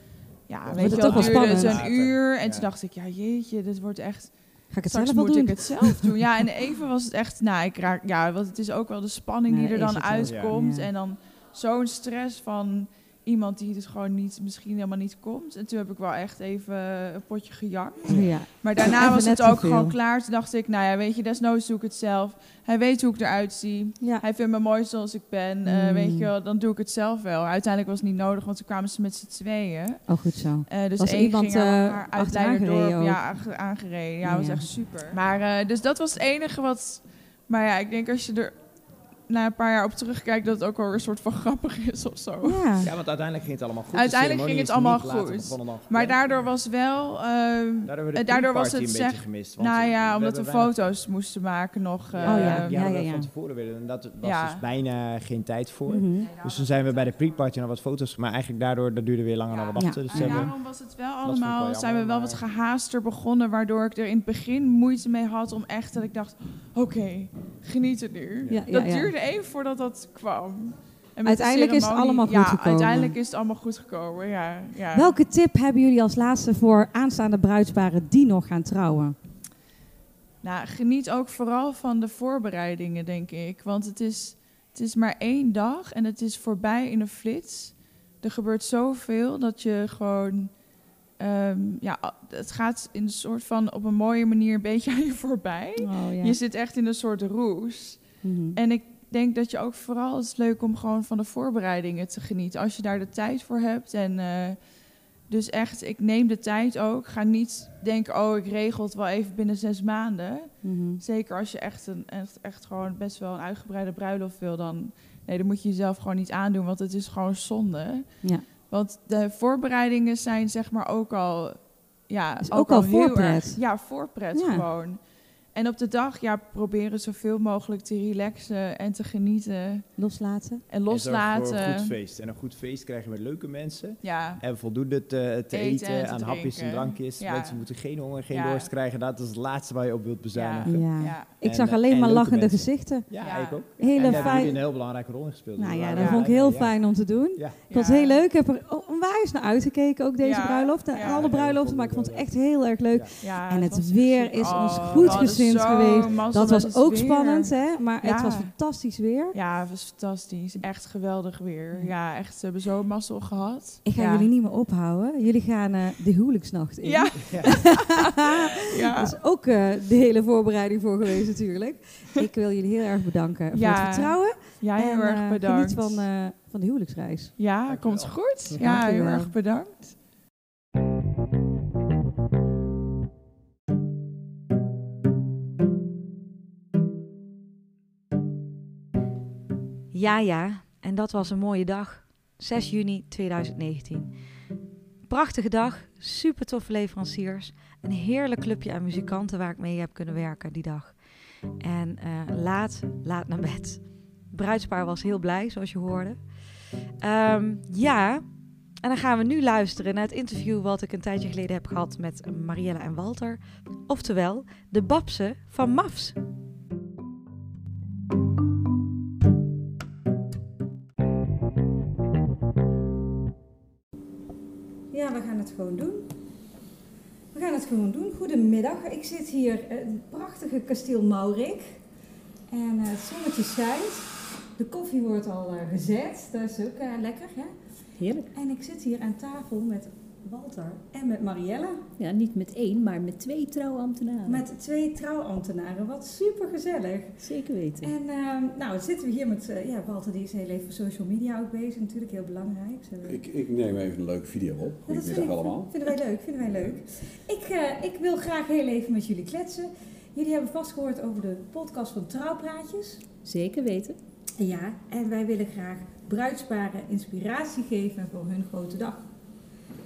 ja, weet je het wel, toch wel het duurde spannend. het een uur. En Ja. toen dacht ik, ja, jeetje, dit wordt echt... Ga ik het Straks zelf moet doen? ik het zelf doen. Ja, en *laughs* even was het echt, nou, ik raak, ja, want het is ook wel de spanning Nee, die er dan uitkomt. Ja. En dan zo'n stress van iemand die dus gewoon niet, misschien helemaal niet komt. En toen heb ik wel echt even een potje gejankt. Ja. Maar daarna Even was het ook gewoon klaar. Toen dacht ik, nou ja, weet je, desnoods doe ik het zelf. Hij weet hoe ik eruit zie. ja. Hij vindt me mooi zoals ik ben. Eh, Mm. weet je wel, dan doe ik het zelf wel. Uiteindelijk was het niet nodig, want toen kwamen ze met z'n tweeën. Oh, goed zo. Eh, dus Was één iemand, ging haar, eh, haar uit Leiderdorp ja, aange- aangereden. Ja, Ja, was echt super. Maar eh, dus dat was het enige wat... Maar ja, ik denk als je er na een paar jaar op terugkijkt... dat het ook wel een soort van grappig is of zo. Ja. *laughs* Ja, want uiteindelijk ging het allemaal goed. De Uiteindelijk ging het allemaal goed. dan Maar daardoor was wel... eh, Daardoor, we was het een zeg- beetje gemist. want nou ja, we omdat we weinig- foto's moesten maken nog. eh, Oh ja, die ja, van tevoren willen. En dat was Ja. dus bijna geen tijd voor. Mhm. Dus toen zijn we bij de pre-party nog wat foto's Maar eigenlijk daardoor, dat duurde weer langer dan we Ja. dachten. Dus En daarom was het wel allemaal, zijn we wel wat gehaaster begonnen, waardoor ik er in het begin moeite mee had om echt dat ik dacht, oké, geniet het nu. Ja, ja, dat ja. duurde even voordat dat kwam. En Uiteindelijk is het allemaal goed ja, gekomen. uiteindelijk is het allemaal goed gekomen, ja. ja. Welke tip hebben jullie als laatste voor aanstaande bruidsparen die nog gaan trouwen? Nou, geniet ook vooral van de voorbereidingen, denk ik. Want het is, het is maar één dag en het is voorbij in een flits. Er gebeurt zoveel dat je gewoon... ehm, ja, het gaat in een soort van op een mooie manier een beetje aan je voorbij. Oh, ja. Je zit echt in een soort roes. Mhm. En ik denk dat je ook vooral... Het is leuk om gewoon van de voorbereidingen te genieten. Als je daar de tijd voor hebt. En eh, dus echt, ik neem de tijd ook. Ga niet denken, oh, ik regel het wel even binnen zes maanden. Mhm. Zeker als je echt, een, echt, echt gewoon best wel een uitgebreide bruiloft wil, dan, nee, dan moet je jezelf gewoon niet aandoen, want het is gewoon zonde. Ja. Want de voorbereidingen zijn zeg maar ook al, ja, Is ook al heel voorpret. erg- ja, voorpret Ja. gewoon. En op de dag, ja, proberen zoveel mogelijk te relaxen en te genieten Loslaten. en En zorg voor een loslaten. goed feest. En een goed feest krijg je met leuke mensen. Ja, En voldoende te, te Eten eten, en te aan hapjes en drankjes. Ja. Mensen moeten geen honger, geen Ja. dorst krijgen. Dat is het laatste waar je op wilt bezuinigen. Ja. ja. Ik En, zag eh, alleen en maar lachende mensen. gezichten. Ja, Ja. ik ook. Hele en daar hebben fijn. jullie een heel belangrijke rol in gespeeld. Nou ja, we dat vond ik heel fijn om te doen. Ja. Ik vond het heel leuk. Ik heb er onwijs naar uitgekeken, ook deze Ja, bruiloft. En ja. alle bruiloften, maar ik vond het echt heel erg leuk. Ja, En het weer is ons Oh, goed we hadden gezind zo geweest. mazzel Dat was ook weer. spannend, hè? Maar het was fantastisch weer. Ja, het was fantastisch. Echt geweldig weer. Ja, echt, we hebben zo mazzel gehad. Ik ga ja. jullie niet meer ophouden. Jullie gaan eh, de huwelijksnacht in. Ja. *laughs* ja. Dat is ook eh, de hele voorbereiding voor geweest natuurlijk. *laughs* Ik wil jullie heel erg bedanken voor het vertrouwen. ja, heel en, erg eh, bedankt. Geniet van, eh, van de huwelijksreis. ja, Dank komt wel. goed. Ja, heel erg bedankt. Ja, ja, en dat was een mooie dag. 6 juni 2019. Prachtige dag, super toffe leveranciers. Een heerlijk clubje aan muzikanten waar ik mee heb kunnen werken die dag. En eh, laat, laat naar bed. Bruidspaar was heel blij, zoals je hoorde. Ehm, ja, en dan gaan we nu luisteren naar het interview wat ik een tijdje geleden heb gehad met Marielle en Walter. Oftewel, de Babsen van MAFS. Het gewoon doen. We gaan het gewoon doen. Goedemiddag. Ik zit hier in het prachtige kasteel Maurik. En eh, het zonnetje schijnt. De koffie wordt al eh, gezet. Dat is ook eh, lekker, hè? Heerlijk. En ik zit hier aan tafel met Walter en met Marielle. Ja, niet met één, maar met twee trouwambtenaren. Met twee trouwambtenaren. Wat super gezellig. Zeker weten. En ehm, nou, zitten we hier met eh, ja, Walter, die is heel even social media ook bezig. Natuurlijk heel belangrijk. Zullen we- Ik, ik neem even een leuke video op. Ja, dat vind ik- allemaal. Vinden wij leuk, vinden wij leuk. Ik, eh, ik wil graag heel even met jullie kletsen. Jullie hebben vast gehoord over de podcast van Trouwpraatjes. Zeker weten. Ja, en wij willen graag bruidsparen inspiratie geven voor hun grote dag.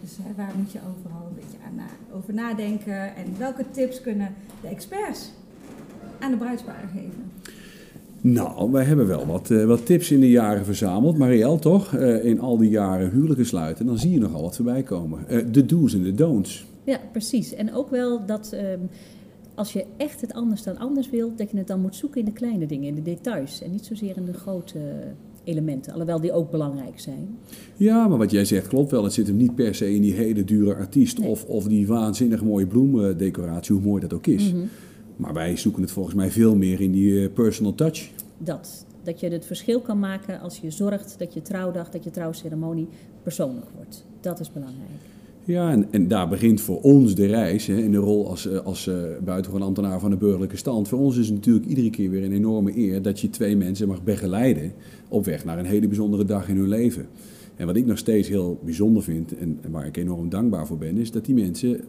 Dus hè, waar moet je overal een beetje aan na, over nadenken en welke tips kunnen de experts aan de bruidsparen geven? Nou, wij hebben wel wat, uh, wat tips in de jaren verzameld. Marielle, toch? Uh, in al die jaren huwelijken sluiten, dan zie je nogal wat voorbij komen. Uh, de do's en de don'ts. Ja, precies. En ook wel dat ehm, als je echt het anders dan anders wilt, dat je het dan moet zoeken in de kleine dingen, in de details. En niet zozeer in de grote elementen, alhoewel die ook belangrijk zijn. Ja, maar wat jij zegt klopt wel. Het zit hem niet per se in die hele dure artiest of, of die waanzinnig mooie bloemendecoratie, hoe mooi dat ook is. Mm -hmm. Maar wij zoeken het volgens mij veel meer in die uh, personal touch. Dat. Dat je het verschil kan maken als je zorgt dat je trouwdag, dat je trouwceremonie persoonlijk wordt. Dat is belangrijk. Ja, en, en daar begint voor ons de reis hè, in de rol als, als uh, buitengewoon ambtenaar van de burgerlijke stand. Voor ons is het natuurlijk iedere keer weer een enorme eer dat je twee mensen mag begeleiden op weg naar een hele bijzondere dag in hun leven. En wat ik nog steeds heel bijzonder vind en, en waar ik enorm dankbaar voor ben, is dat die mensen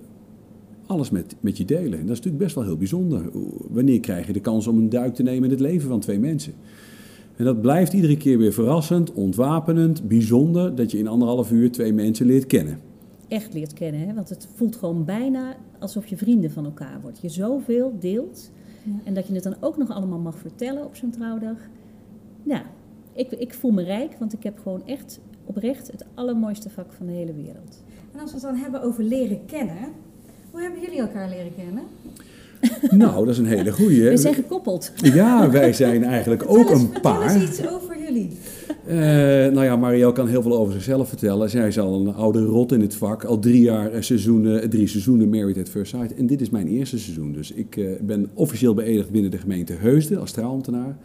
alles met, met je delen. En dat is natuurlijk best wel heel bijzonder. Wanneer krijg je de kans om een duik te nemen in het leven van twee mensen? En dat blijft iedere keer weer verrassend, ontwapenend, bijzonder dat je in anderhalf uur twee mensen leert kennen. Echt leert kennen, hè? want het voelt gewoon bijna alsof je vrienden van elkaar wordt. Je zoveel deelt ja. en dat je het dan ook nog allemaal mag vertellen op zo'n trouwdag. Ja, ik, ik voel me rijk, want ik heb gewoon echt oprecht het allermooiste vak van de hele wereld. En als we het dan hebben over leren kennen, hoe hebben jullie elkaar leren kennen? Nou, dat is een hele goeie. We zijn gekoppeld. Ja, wij zijn eigenlijk ook eens, een paar. Vertel eens iets over Uh, nou ja, Marielle kan heel veel over zichzelf vertellen. Zij is al een oude rot in het vak. Al drie jaar seizoenen, drie seizoenen Married at First Sight. En dit is mijn eerste seizoen. Dus ik ben officieel beëdigd binnen de gemeente Heusden als trouwambtenaar.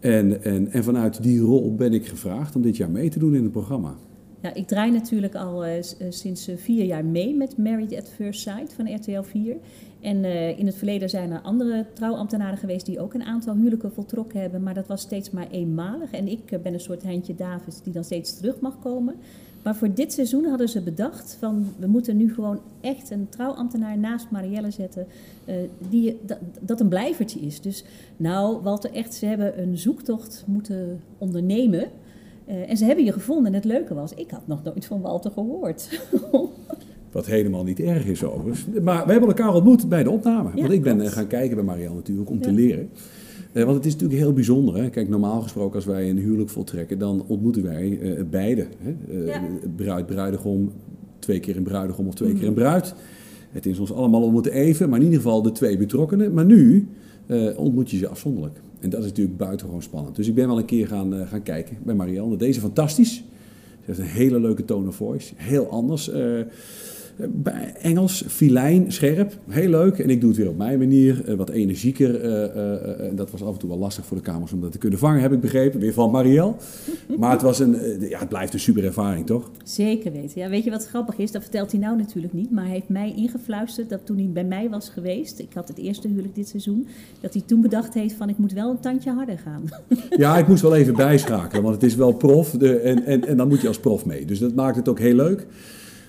En, en, en vanuit die rol ben ik gevraagd om dit jaar mee te doen in het programma. Ja, ik draai natuurlijk al uh, sinds vier jaar mee met Married at First Sight van RTL 4. En in het verleden zijn er andere trouwambtenaren geweest die ook een aantal huwelijken voltrokken hebben. Maar dat was steeds maar eenmalig. En ik ben een soort Heintje Davids die dan steeds terug mag komen. Maar voor dit seizoen hadden ze bedacht van we moeten nu gewoon echt een trouwambtenaar naast Marielle zetten. Die, dat, dat een blijvertje is. Dus nou, Walter, echt, ze hebben een zoektocht moeten ondernemen. Uh, en ze hebben je gevonden. En het leuke was, ik had nog nooit van Walter gehoord. *laughs* Wat helemaal niet erg is overigens. Maar we hebben elkaar ontmoet bij de opname. Ja, want ik ben klopt. gaan kijken bij Marianne natuurlijk om ja. te leren. Uh, want het is natuurlijk heel bijzonder. Hè? Kijk, normaal gesproken als wij een huwelijk voltrekken, dan ontmoeten wij uh, beide. Hè? Ja. Bruid, bruidegom, twee keer een bruidegom of twee mm. keer een bruid. Het is ons allemaal ontmoeten even, maar in ieder geval de twee betrokkenen. Maar nu ontmoet je ze afzonderlijk. En dat is natuurlijk buitengewoon spannend. Dus ik ben wel een keer gaan, gaan kijken bij Marianne. Deze fantastisch. Ze heeft een hele leuke tone of voice. Heel anders. Engels, filijn, scherp, heel leuk. En ik doe het weer op mijn manier, uh, wat energieker. Uh, uh, dat was af en toe wel lastig voor de kamers om dat te kunnen vangen, heb ik begrepen. Weer van Marielle. *laughs* Maar het, was een, ja, het blijft een super ervaring, toch? Zeker weten. Ja, weet je wat grappig is? Dat vertelt hij nou natuurlijk niet. Maar hij heeft mij ingefluisterd dat toen hij bij mij was geweest... ik had het eerste huwelijk dit seizoen... dat hij toen bedacht heeft van ik moet wel een tandje harder gaan. *laughs* Ja, ik moest wel even bijschakelen. Want het is wel prof de, en, en, en dan moet je als prof mee. Dus dat maakt het ook heel leuk.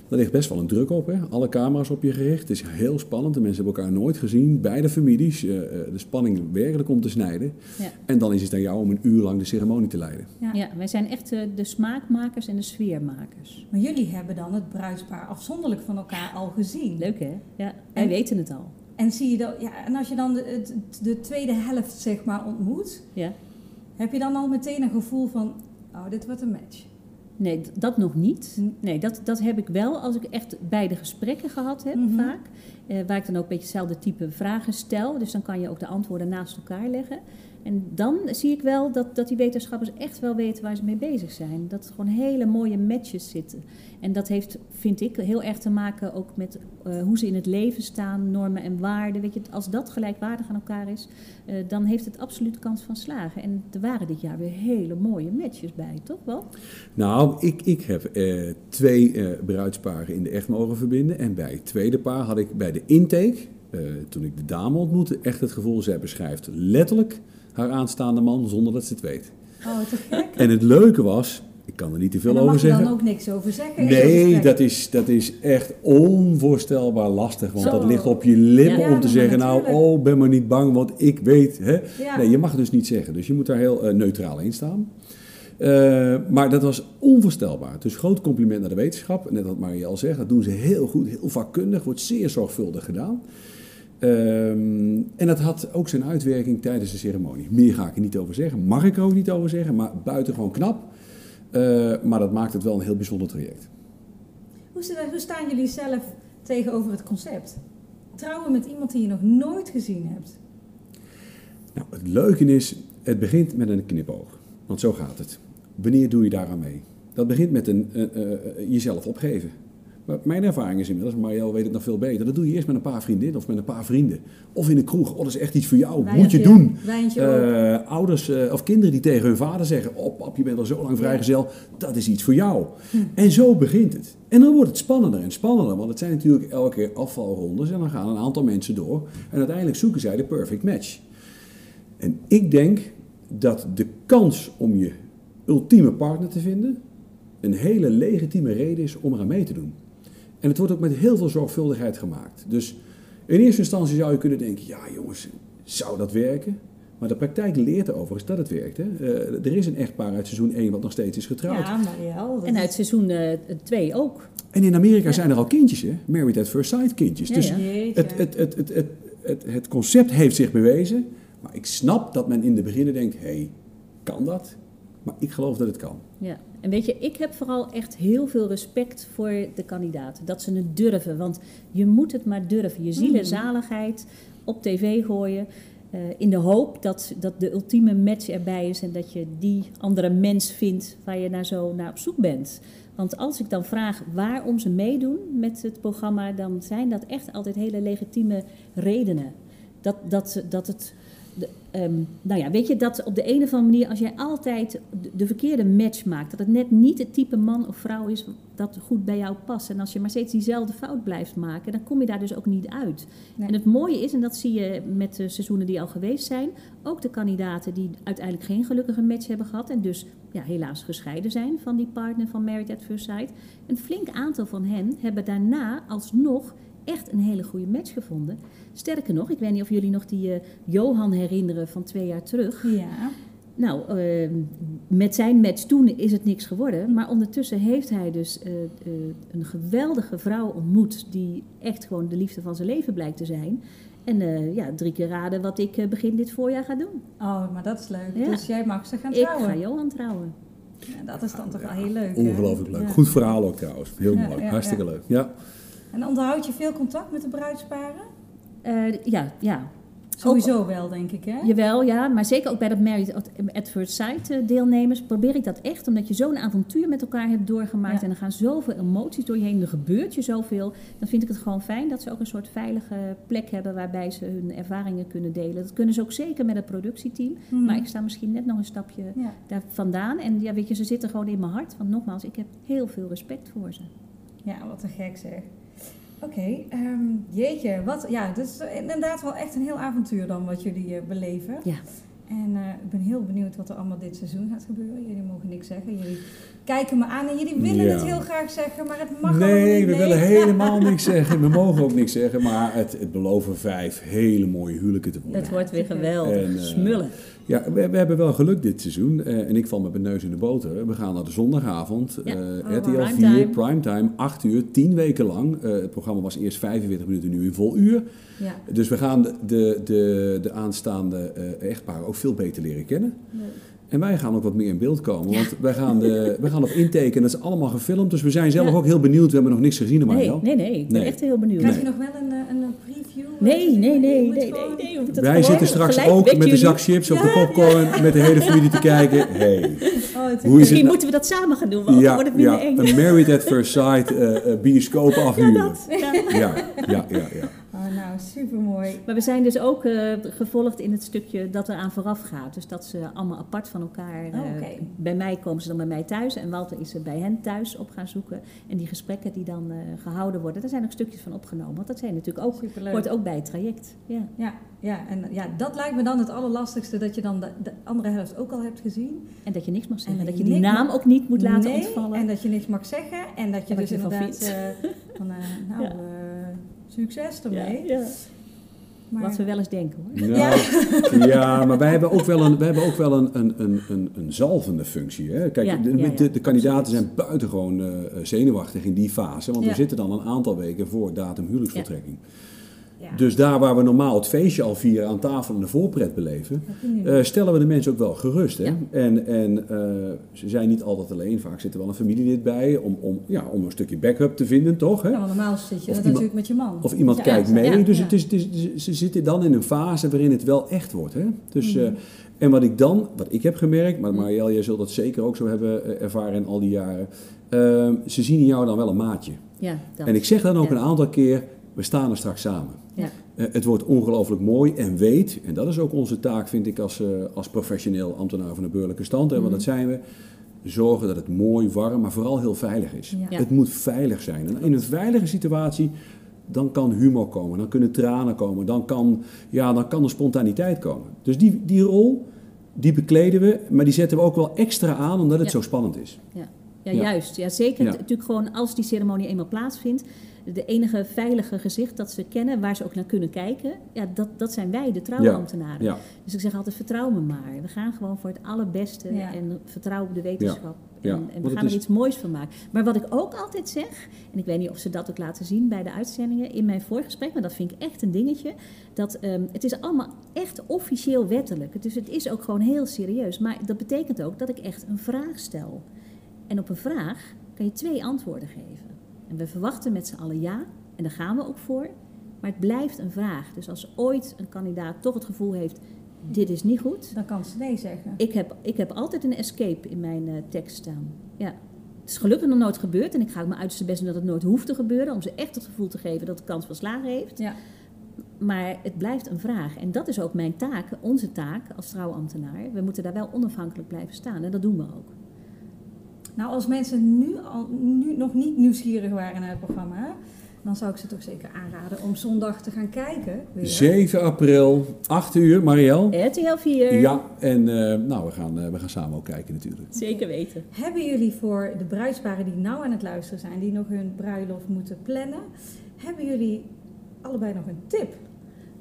Daar ligt best wel een druk op. Hè? Alle camera's op je gericht. Het is heel spannend. De mensen hebben elkaar nooit gezien. Beide families. Uh, de spanning werkelijk om te snijden. Ja. En dan is het aan jou om een uur lang de ceremonie te leiden. Ja, ja wij zijn echt uh, de smaakmakers en de sfeermakers. Maar jullie hebben dan het bruidspaar afzonderlijk van elkaar al gezien. Leuk hè? Ja, wij en, weten het al. En, zie je dat, ja, en als je dan de, de, de tweede helft zeg maar ontmoet... Ja. Heb je dan al meteen een gevoel van... Oh, dit wordt een match. Nee, dat nog niet. Nee, dat, dat heb ik wel als ik echt beide gesprekken gehad heb, mm-hmm. vaak. Eh, waar ik dan ook een beetje hetzelfde type vragen stel. Dus dan kan je ook de antwoorden naast elkaar leggen. En dan zie ik wel dat, dat die wetenschappers echt wel weten waar ze mee bezig zijn. Dat er gewoon hele mooie matches zitten. En dat heeft, vind ik, heel erg te maken ook met uh, hoe ze in het leven staan, normen en waarden. Weet je, als dat gelijkwaardig aan elkaar is, uh, dan heeft het absoluut kans van slagen. En er waren dit jaar weer hele mooie matches bij, toch wel? Nou, ik, ik heb uh, twee bruidsparen in de echt mogen verbinden. En bij het tweede paar had ik bij de intake, toen ik de dame ontmoette, echt het gevoel, zij beschrijft letterlijk haar aanstaande man zonder dat ze het weet. Oh, te gek. En het leuke was, ik kan er niet te veel over mag zeggen. je dan ook niks over zeggen? Nee, dat is, dat is echt onvoorstelbaar lastig. Want Zo. dat ligt op je lippen Ja, om te zeggen, nou, oh, ben maar niet bang, want ik weet. Hè? Ja. Nee, je mag het dus niet zeggen. Dus je moet daar heel eh, neutraal in staan. Eh, maar dat was onvoorstelbaar. Dus groot compliment naar de wetenschap. Net wat Marielle al zegt, dat doen ze heel goed, heel vakkundig, wordt zeer zorgvuldig gedaan. Ehm, en dat had ook zijn uitwerking tijdens de ceremonie. Meer ga ik er niet over zeggen, mag ik er ook niet over zeggen, maar buitengewoon knap. Eh, maar dat maakt het wel een heel bijzonder traject. Hoe, sta- hoe staan jullie zelf tegenover het concept? Trouwen met iemand die je nog nooit gezien hebt. Nou, het leuke is, het begint met een knipoog. Want zo gaat het. Wanneer doe je daaraan mee? Dat begint met een, eh, eh, jezelf opgeven. Maar mijn ervaring is inmiddels, Marielle weet het nog veel beter, dat doe je eerst met een paar vriendinnen of met een paar vrienden. Of in een kroeg, oh dat is echt iets voor jou, moet je doen. Eh, ouders eh, of kinderen die tegen hun vader zeggen, oh pap, je bent al zo lang vrijgezel, dat is iets voor jou. Hm. En zo begint het. En dan wordt het spannender en spannender, want het zijn natuurlijk elke keer afvalrondes en dan gaan een aantal mensen door. En uiteindelijk zoeken zij de perfect match. En ik denk dat de kans om je ultieme partner te vinden een hele legitieme reden is om eraan mee te doen. En het wordt ook met heel veel zorgvuldigheid gemaakt. Dus in eerste instantie zou je kunnen denken, ja jongens, zou dat werken? Maar de praktijk leert overigens dat het werkt. Hè? Eh, er is een echtpaar uit seizoen 1 wat nog steeds is getrouwd. Ja, Marielle. En uit seizoen 2 ook. En in Amerika zijn er al kindjes, hè? Married at First Sight kindjes. Ja, dus ja. Jeetje. Het, het, het, het, het, het, het concept heeft zich bewezen. Maar ik snap dat men in de beginnen denkt, hé, hey, kan dat? Maar ik geloof dat het kan. Ja, en weet je, ik heb vooral echt heel veel respect voor de kandidaten. Dat ze het durven, want je moet het maar durven. Je ziel en zaligheid op tv gooien. eh, in de hoop dat, dat de ultieme match erbij is en dat je die andere mens vindt waar je naar zo naar op zoek bent. Want als ik dan vraag waarom ze meedoen met het programma, dan zijn dat echt altijd hele legitieme redenen. Dat, dat, ze- dat het. De, ehm, nou ja, weet je, dat op de een of andere manier, als jij altijd de, de verkeerde match maakt, dat het net niet het type man of vrouw is dat goed bij jou past. En als je maar steeds diezelfde fout blijft maken, dan kom je daar dus ook niet uit. Nee. En het mooie is, en dat zie je met de seizoenen die al geweest zijn, ook de kandidaten die uiteindelijk geen gelukkige match hebben gehad en dus ja, helaas gescheiden zijn van die partner van Married at First Sight. Een flink aantal van hen hebben daarna alsnog echt een hele goede match gevonden. Sterker nog, ik weet niet of jullie nog die eh, Johan herinneren van twee jaar terug. Ja. Nou, eh, met zijn match toen is het niks geworden. Maar ondertussen heeft hij dus eh, eh, een geweldige vrouw ontmoet. Die echt gewoon de liefde van zijn leven blijkt te zijn. En eh, ja, drie keer raden wat ik begin dit voorjaar ga doen. Oh, maar dat is leuk. Ja. Dus jij mag ze gaan Ik trouwen. ga Johan trouwen. Ja, dat is dan toch wel heel leuk. hè? Ongelooflijk leuk. Ja. Goed verhaal ook trouwens. Heel Ja, mooi. ja, Hartstikke ja. leuk. Ja. En onderhoud je veel contact met de bruidsparen? Eh, ja, ja. Sowieso wel, denk ik, hè? Jawel, ja, maar zeker ook bij dat Married at- First Sight deelnemers probeer ik dat echt, omdat je zo'n avontuur met elkaar hebt doorgemaakt Ja. en er gaan zoveel emoties door je heen, er gebeurt je zoveel, dan vind ik het gewoon fijn dat ze ook een soort veilige plek hebben waarbij ze hun ervaringen kunnen delen. Dat kunnen ze ook zeker met het productieteam, Mhm. maar ik sta misschien net nog een stapje Ja. daar vandaan en ja, weet je, ze zitten gewoon in mijn hart, want nogmaals, ik heb heel veel respect voor ze. Ja, wat een gek zeg. Oké, ehm, jeetje, wat, ja, het is inderdaad wel echt een heel avontuur dan wat jullie eh, beleven. Ja. En eh, ik ben heel benieuwd wat er allemaal dit seizoen gaat gebeuren. Jullie mogen niks zeggen. Jullie kijken me aan en jullie willen Ja. het heel graag zeggen, maar het mag Nee, niet. we willen *laughs* helemaal niks zeggen. We mogen ook niks zeggen. Maar het, het beloven vijf hele mooie huwelijken te worden. Het wordt weer geweldig, En, eh, smullen. Ja, we, we hebben wel geluk dit seizoen. eh, en ik val met mijn neus in de boter. We gaan naar de zondagavond. Ja. eh, Oh, RTL primetime. 4, primetime, 8 uur, 10 weken lang. Eh, het programma was eerst 45 minuten, nu in vol uur. Ja. Dus we gaan de, de, de, de aanstaande eh echtparen ook veel beter leren kennen. En wij gaan ook wat meer in beeld komen. Want wij gaan, de, wij gaan op intake en dat is allemaal gefilmd. Dus we zijn zelf Ja. ook heel benieuwd. We hebben nog niks gezien, maar Nee, wel. nee, nee, ik ben Nee. echt heel benieuwd. Krijg je nog wel een? Nee, nee, nee, nee, nee, Wij zitten straks gelijk ook met de zak chips of de popcorn met de hele familie te kijken. *laughs* Hey, Oh, het is Hoe is Misschien het- moeten we dat samen gaan doen, want dan wordt het minder ja, eng. een Married at First Sight eh, eh, bioscoop *laughs* afhuren. Ja, dat. Ja. Ja, ja, Oh, Nou, supermooi. Maar we zijn dus ook uh, gevolgd in het stukje dat er aan vooraf gaat. Dus dat ze allemaal apart van elkaar... Uh, Bij mij komen ze dan bij mij thuis en Walter is er bij hen thuis op gaan zoeken. En die gesprekken die dan uh, gehouden worden, daar zijn ook stukjes van opgenomen. Want dat zijn natuurlijk ook, hoort ook bij het traject. Ja. Ja, ja, en ja, dat lijkt me dan het allerlastigste, dat je dan de, de andere helft ook al hebt gezien. En dat je niks mag zeggen. En dat, je die naam ook niet moet laten nee, ontvallen. En dat je niks mag zeggen. En dat je dus inderdaad... van, *laughs* nou, ja. Succes ermee. Ja, ja. Maar... Wat we wel eens denken hoor. ja. *laughs* ja, maar wij hebben ook wel een, wij hebben ook wel een, een, een, een, een zalvende functie. Hè? Kijk, de, de, de, kandidaten zijn buitengewoon uh, zenuwachtig in die fase. Want we zitten dan een aantal weken voor datum huwelijksvoltrekking. Dus daar waar we normaal het feestje al vieren aan tafel en de voorpret beleven, uh, stellen we de mensen ook wel gerust. Hè? Ja. En, en uh, ze zijn niet altijd alleen, vaak zit er wel een familielid bij om, om, ja, om een stukje backup te vinden, toch? Hè? Ja, normaal zit je natuurlijk met je man. Of iemand kijkt mee. dus Het is, het is, ze zitten dan in een fase waarin het wel echt wordt. Hè? Dus, -hmm. uh, en wat ik dan, wat ik heb gemerkt, maar Marielle, jij zult dat zeker ook zo hebben ervaren in al die jaren. ze zien in jou dan wel een maatje. Ja, en ik zeg dan ook een aantal keer, we staan er straks samen. Ja. Uh, het wordt ongelooflijk mooi en weet, en dat is ook onze taak, vind ik, als, uh, als professioneel ambtenaar van de burgerlijke stand, hè, want dat zijn we. Zorgen dat het mooi, warm, maar vooral heel veilig is. Ja. Het moet veilig zijn. En in een veilige situatie, dan kan humor komen, dan kunnen tranen komen, dan kan, ja, dan kan er spontaniteit komen. Dus die, die rol, die bekleden we, maar die zetten we ook wel extra aan omdat het Ja. zo spannend is. Ja, ja, juist. Ja, zeker. Ja. Natuurlijk gewoon als die ceremonie eenmaal plaatsvindt. De enige veilige gezicht dat ze kennen, waar ze ook naar kunnen kijken, ja, dat, dat zijn wij, de trouwambtenaren. Ja. Dus ik zeg altijd, vertrouw me maar. We gaan gewoon voor het allerbeste Ja. en vertrouw op de wetenschap. Ja. En, en we gaan er is- iets moois van maken. Maar wat ik ook altijd zeg, en ik weet niet of ze dat ook laten zien bij de uitzendingen in mijn voorgesprek, maar dat vind ik echt een dingetje. Dat ehm, het is allemaal echt officieel wettelijk. Dus het is ook gewoon heel serieus. Maar dat betekent ook dat ik echt een vraag stel. En op een vraag kan je twee antwoorden geven. En we verwachten met z'n allen ja, en daar gaan we ook voor. Maar het blijft een vraag. Dus als ooit een kandidaat toch het gevoel heeft, dit is niet goed. Dan kan ze nee zeggen. Ik heb, ik heb altijd een escape in mijn eh, tekst staan. Ja. Het is gelukkig nog nooit gebeurd. En ik ga ook mijn uiterste best doen dat het nooit hoeft te gebeuren. Om ze echt het gevoel te geven dat de kans van slagen heeft. Ja. Maar het blijft een vraag. En dat is ook mijn taak, onze taak als trouwambtenaar. We moeten daar wel onafhankelijk blijven staan. En dat doen we ook. Nou, als mensen nu, al, nu nog niet nieuwsgierig waren naar het programma, dan zou ik ze toch zeker aanraden om zondag te gaan kijken. Weer. 7 april, 8 uur, Marielle. RTL 4. Ja, en eh, nou, we gaan, eh, we gaan samen ook kijken natuurlijk. Zeker weten. Hebben jullie voor de bruidsparen die nou aan het luisteren zijn, die nog hun bruiloft moeten plannen, hebben jullie allebei nog een tip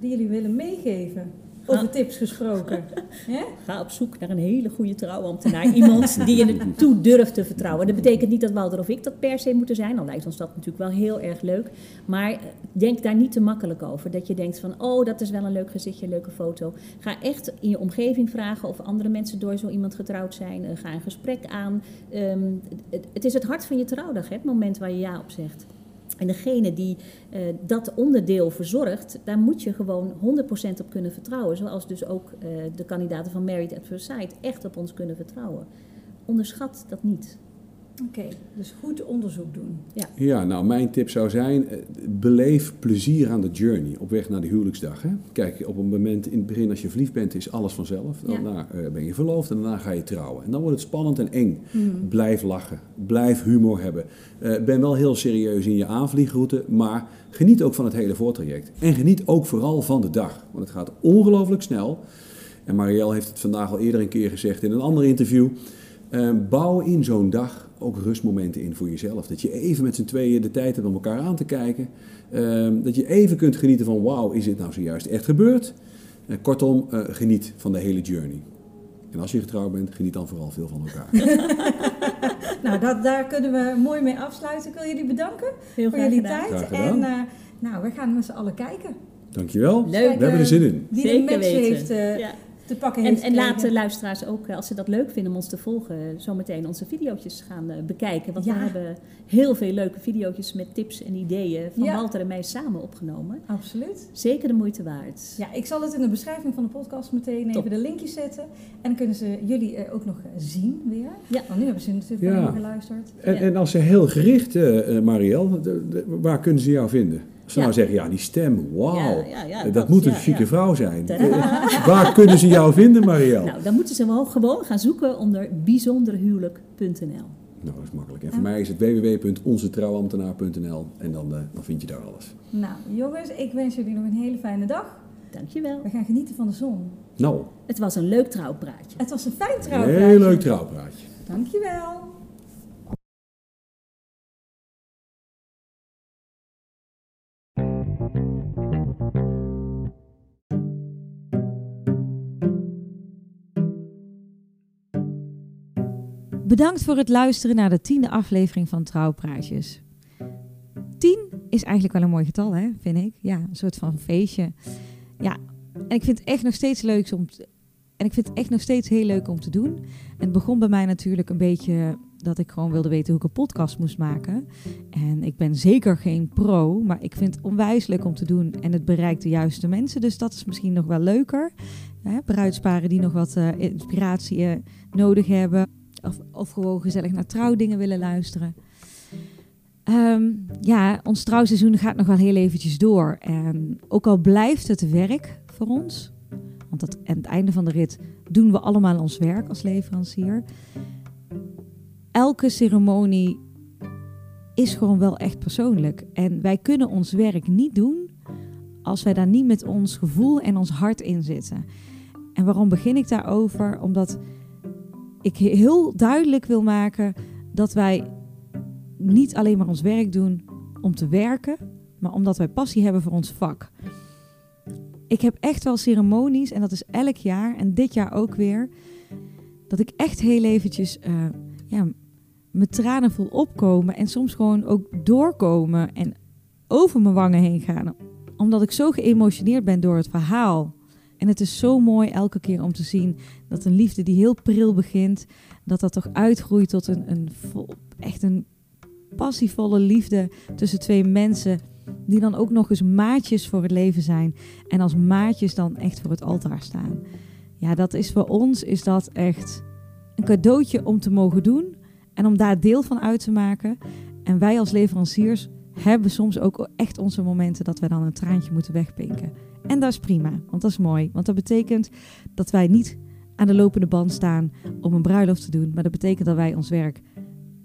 die jullie willen meegeven? Over tips gesproken. *laughs* Ga op zoek naar een hele goede trouwambtenaar. Iemand die je toe durft te vertrouwen. Dat betekent niet dat Walter of ik dat per se moeten zijn. Al lijkt ons dat natuurlijk wel heel erg leuk. Maar denk daar niet te makkelijk over. Dat je denkt van, oh, dat is wel een leuk gezichtje, een leuke foto. Ga echt in je omgeving vragen of andere mensen door zo iemand getrouwd zijn. Eh, Ga een gesprek aan. Ehm, het, het is het hart van je trouwdag, hè, het moment waar je ja op zegt. En degene die eh, dat onderdeel verzorgt, daar moet je gewoon 100% op kunnen vertrouwen. Zoals dus ook eh, de kandidaten van Married at First Sight echt op ons kunnen vertrouwen. Onderschat dat niet. Oké, dus goed onderzoek doen. Ja, nou, mijn tip zou zijn, eh, beleef plezier aan de journey op weg naar de huwelijksdag. Hè? Kijk, op een moment in het begin als je verliefd bent, is alles vanzelf. Ja. Daarna eh, ben je verloofd en daarna ga je trouwen. En dan wordt het spannend en eng. Hmm. Blijf lachen, blijf humor hebben. Eh, ben wel heel serieus in je aanvliegroute, maar geniet ook van het hele voortraject. En geniet ook vooral van de dag, want het gaat ongelooflijk snel. En Marielle heeft het vandaag al eerder een keer gezegd in een ander interview. Bouw in zo'n dag ook rustmomenten in voor jezelf. Dat je even met z'n tweeën de tijd hebt om elkaar aan te kijken. Eh, dat je even kunt genieten van wauw, is dit nou zojuist echt gebeurd? Eh, kortom, eh, geniet van de hele journey. En als je getrouwd bent, geniet dan vooral veel van elkaar. *laughs* Nou, dat, daar kunnen we mooi mee afsluiten. Ik wil jullie bedanken Heel voor jullie gedaan. tijd. Graag gedaan. En eh, nou, we gaan met z'n allen kijken. Dankjewel. Leuk. We hebben er zin in. Wie de Zeker match weten. heeft Ja. Te pakken En, heeft en laat de gekregen. luisteraars ook, eh, als ze dat leuk vinden om ons te volgen, zometeen onze video's gaan eh, bekijken. Want Ja. we hebben heel veel leuke video's met tips en ideeën van Ja. Walter en mij samen opgenomen. Absoluut. Zeker de moeite waard. Ja, ik zal het in de beschrijving van de podcast meteen Top. even de linkjes zetten. En dan kunnen ze jullie eh, ook nog zien weer. Ja. Want nu hebben ze natuurlijk Ja. geluisterd. En, Ja. en als ze heel gericht, eh eh, Marielle, waar kunnen ze jou vinden? Ze nou zeggen, ja, die stem, wauw, dat moet een chique vrouw zijn. Waar kunnen ze jou vinden, Marielle? Nou, dan moeten ze wel gewoon gaan zoeken onder bijzonderhuwelijk.nl. Nou, dat is makkelijk. En voor mij is het www.onzetrouwambtenaar.nl en dan, uh, dan vind je daar alles. Nou, jongens, ik wens jullie nog een hele fijne dag. Dankjewel. We gaan genieten van de zon. Nou. Het was een leuk trouwpraatje. Het was een fijn trouwpraatje. Heel leuk trouwpraatje. Dankjewel. Bedankt voor het luisteren naar de tiende aflevering van Trouwpraatjes. Tien is eigenlijk wel een mooi getal, hè, vind ik. Ja, een soort van feestje. Ja, en ik vind het echt nog steeds leuk om en ik vind het echt nog steeds heel leuk om te doen. En het begon bij mij natuurlijk een beetje dat ik gewoon wilde weten hoe ik een podcast moest maken. En ik ben zeker geen pro, maar ik vind het onwijs leuk om te doen. En het bereikt de juiste mensen, dus dat is misschien nog wel leuker. Hè, bruidsparen die nog wat uh, inspiratie uh, nodig hebben. Of, gewoon gezellig naar trouwdingen willen luisteren. Um, ja, ons trouwseizoen gaat nog wel heel eventjes door. En ook al blijft het werk voor ons, want dat, aan het einde van de rit doen we allemaal ons werk als leverancier. Elke ceremonie is gewoon wel echt persoonlijk. En wij kunnen ons werk niet doen als wij daar niet met ons gevoel en ons hart in zitten. En waarom begin ik daarover? Omdat ik heel duidelijk wil maken dat wij niet alleen maar ons werk doen om te werken, maar omdat wij passie hebben voor ons vak. Ik heb echt wel ceremonies, en dat is elk jaar en dit jaar ook weer, dat ik echt heel eventjes uh, ja, mijn tranen voel opkomen en soms gewoon ook doorkomen en over mijn wangen heen gaan. Omdat ik zo geëmotioneerd ben door het verhaal. En het is zo mooi elke keer om te zien dat een liefde die heel pril begint, dat dat toch uitgroeit tot een, een vol, echt een passievolle liefde tussen twee mensen. Die dan ook nog eens maatjes voor het leven zijn. En als maatjes dan echt voor het altaar staan. Ja, dat is voor ons is dat echt een cadeautje om te mogen doen. En om daar deel van uit te maken. En wij als leveranciers hebben soms ook echt onze momenten dat we dan een traantje moeten wegpinken. En dat is prima, want dat is mooi. Want dat betekent dat wij niet aan de lopende band staan om een bruiloft te doen. Maar dat betekent dat wij ons werk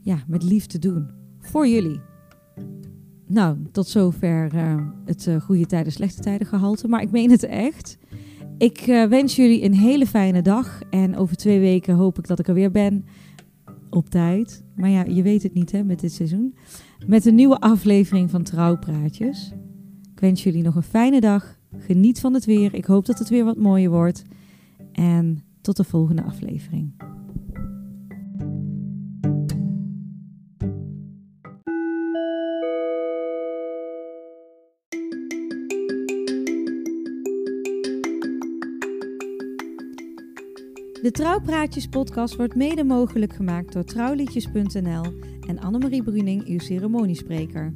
ja, met liefde doen. Voor jullie. Nou, tot zover uh, het uh, goede tijden, slechte tijden gehalte. Maar ik meen het echt. Ik uh, wens jullie een hele fijne dag. En over twee weken hoop ik dat ik er weer ben. Op tijd. Maar ja, je weet het niet hè, met dit seizoen. Met een nieuwe aflevering van Trouwpraatjes. Ik wens jullie nog een fijne dag. Geniet van het weer. Ik hoop dat het weer wat mooier wordt. En tot de volgende aflevering. De Trouwpraatjes podcast wordt mede mogelijk gemaakt door trouwliedjes.nl en Annemarie Bruning, uw ceremoniespreker.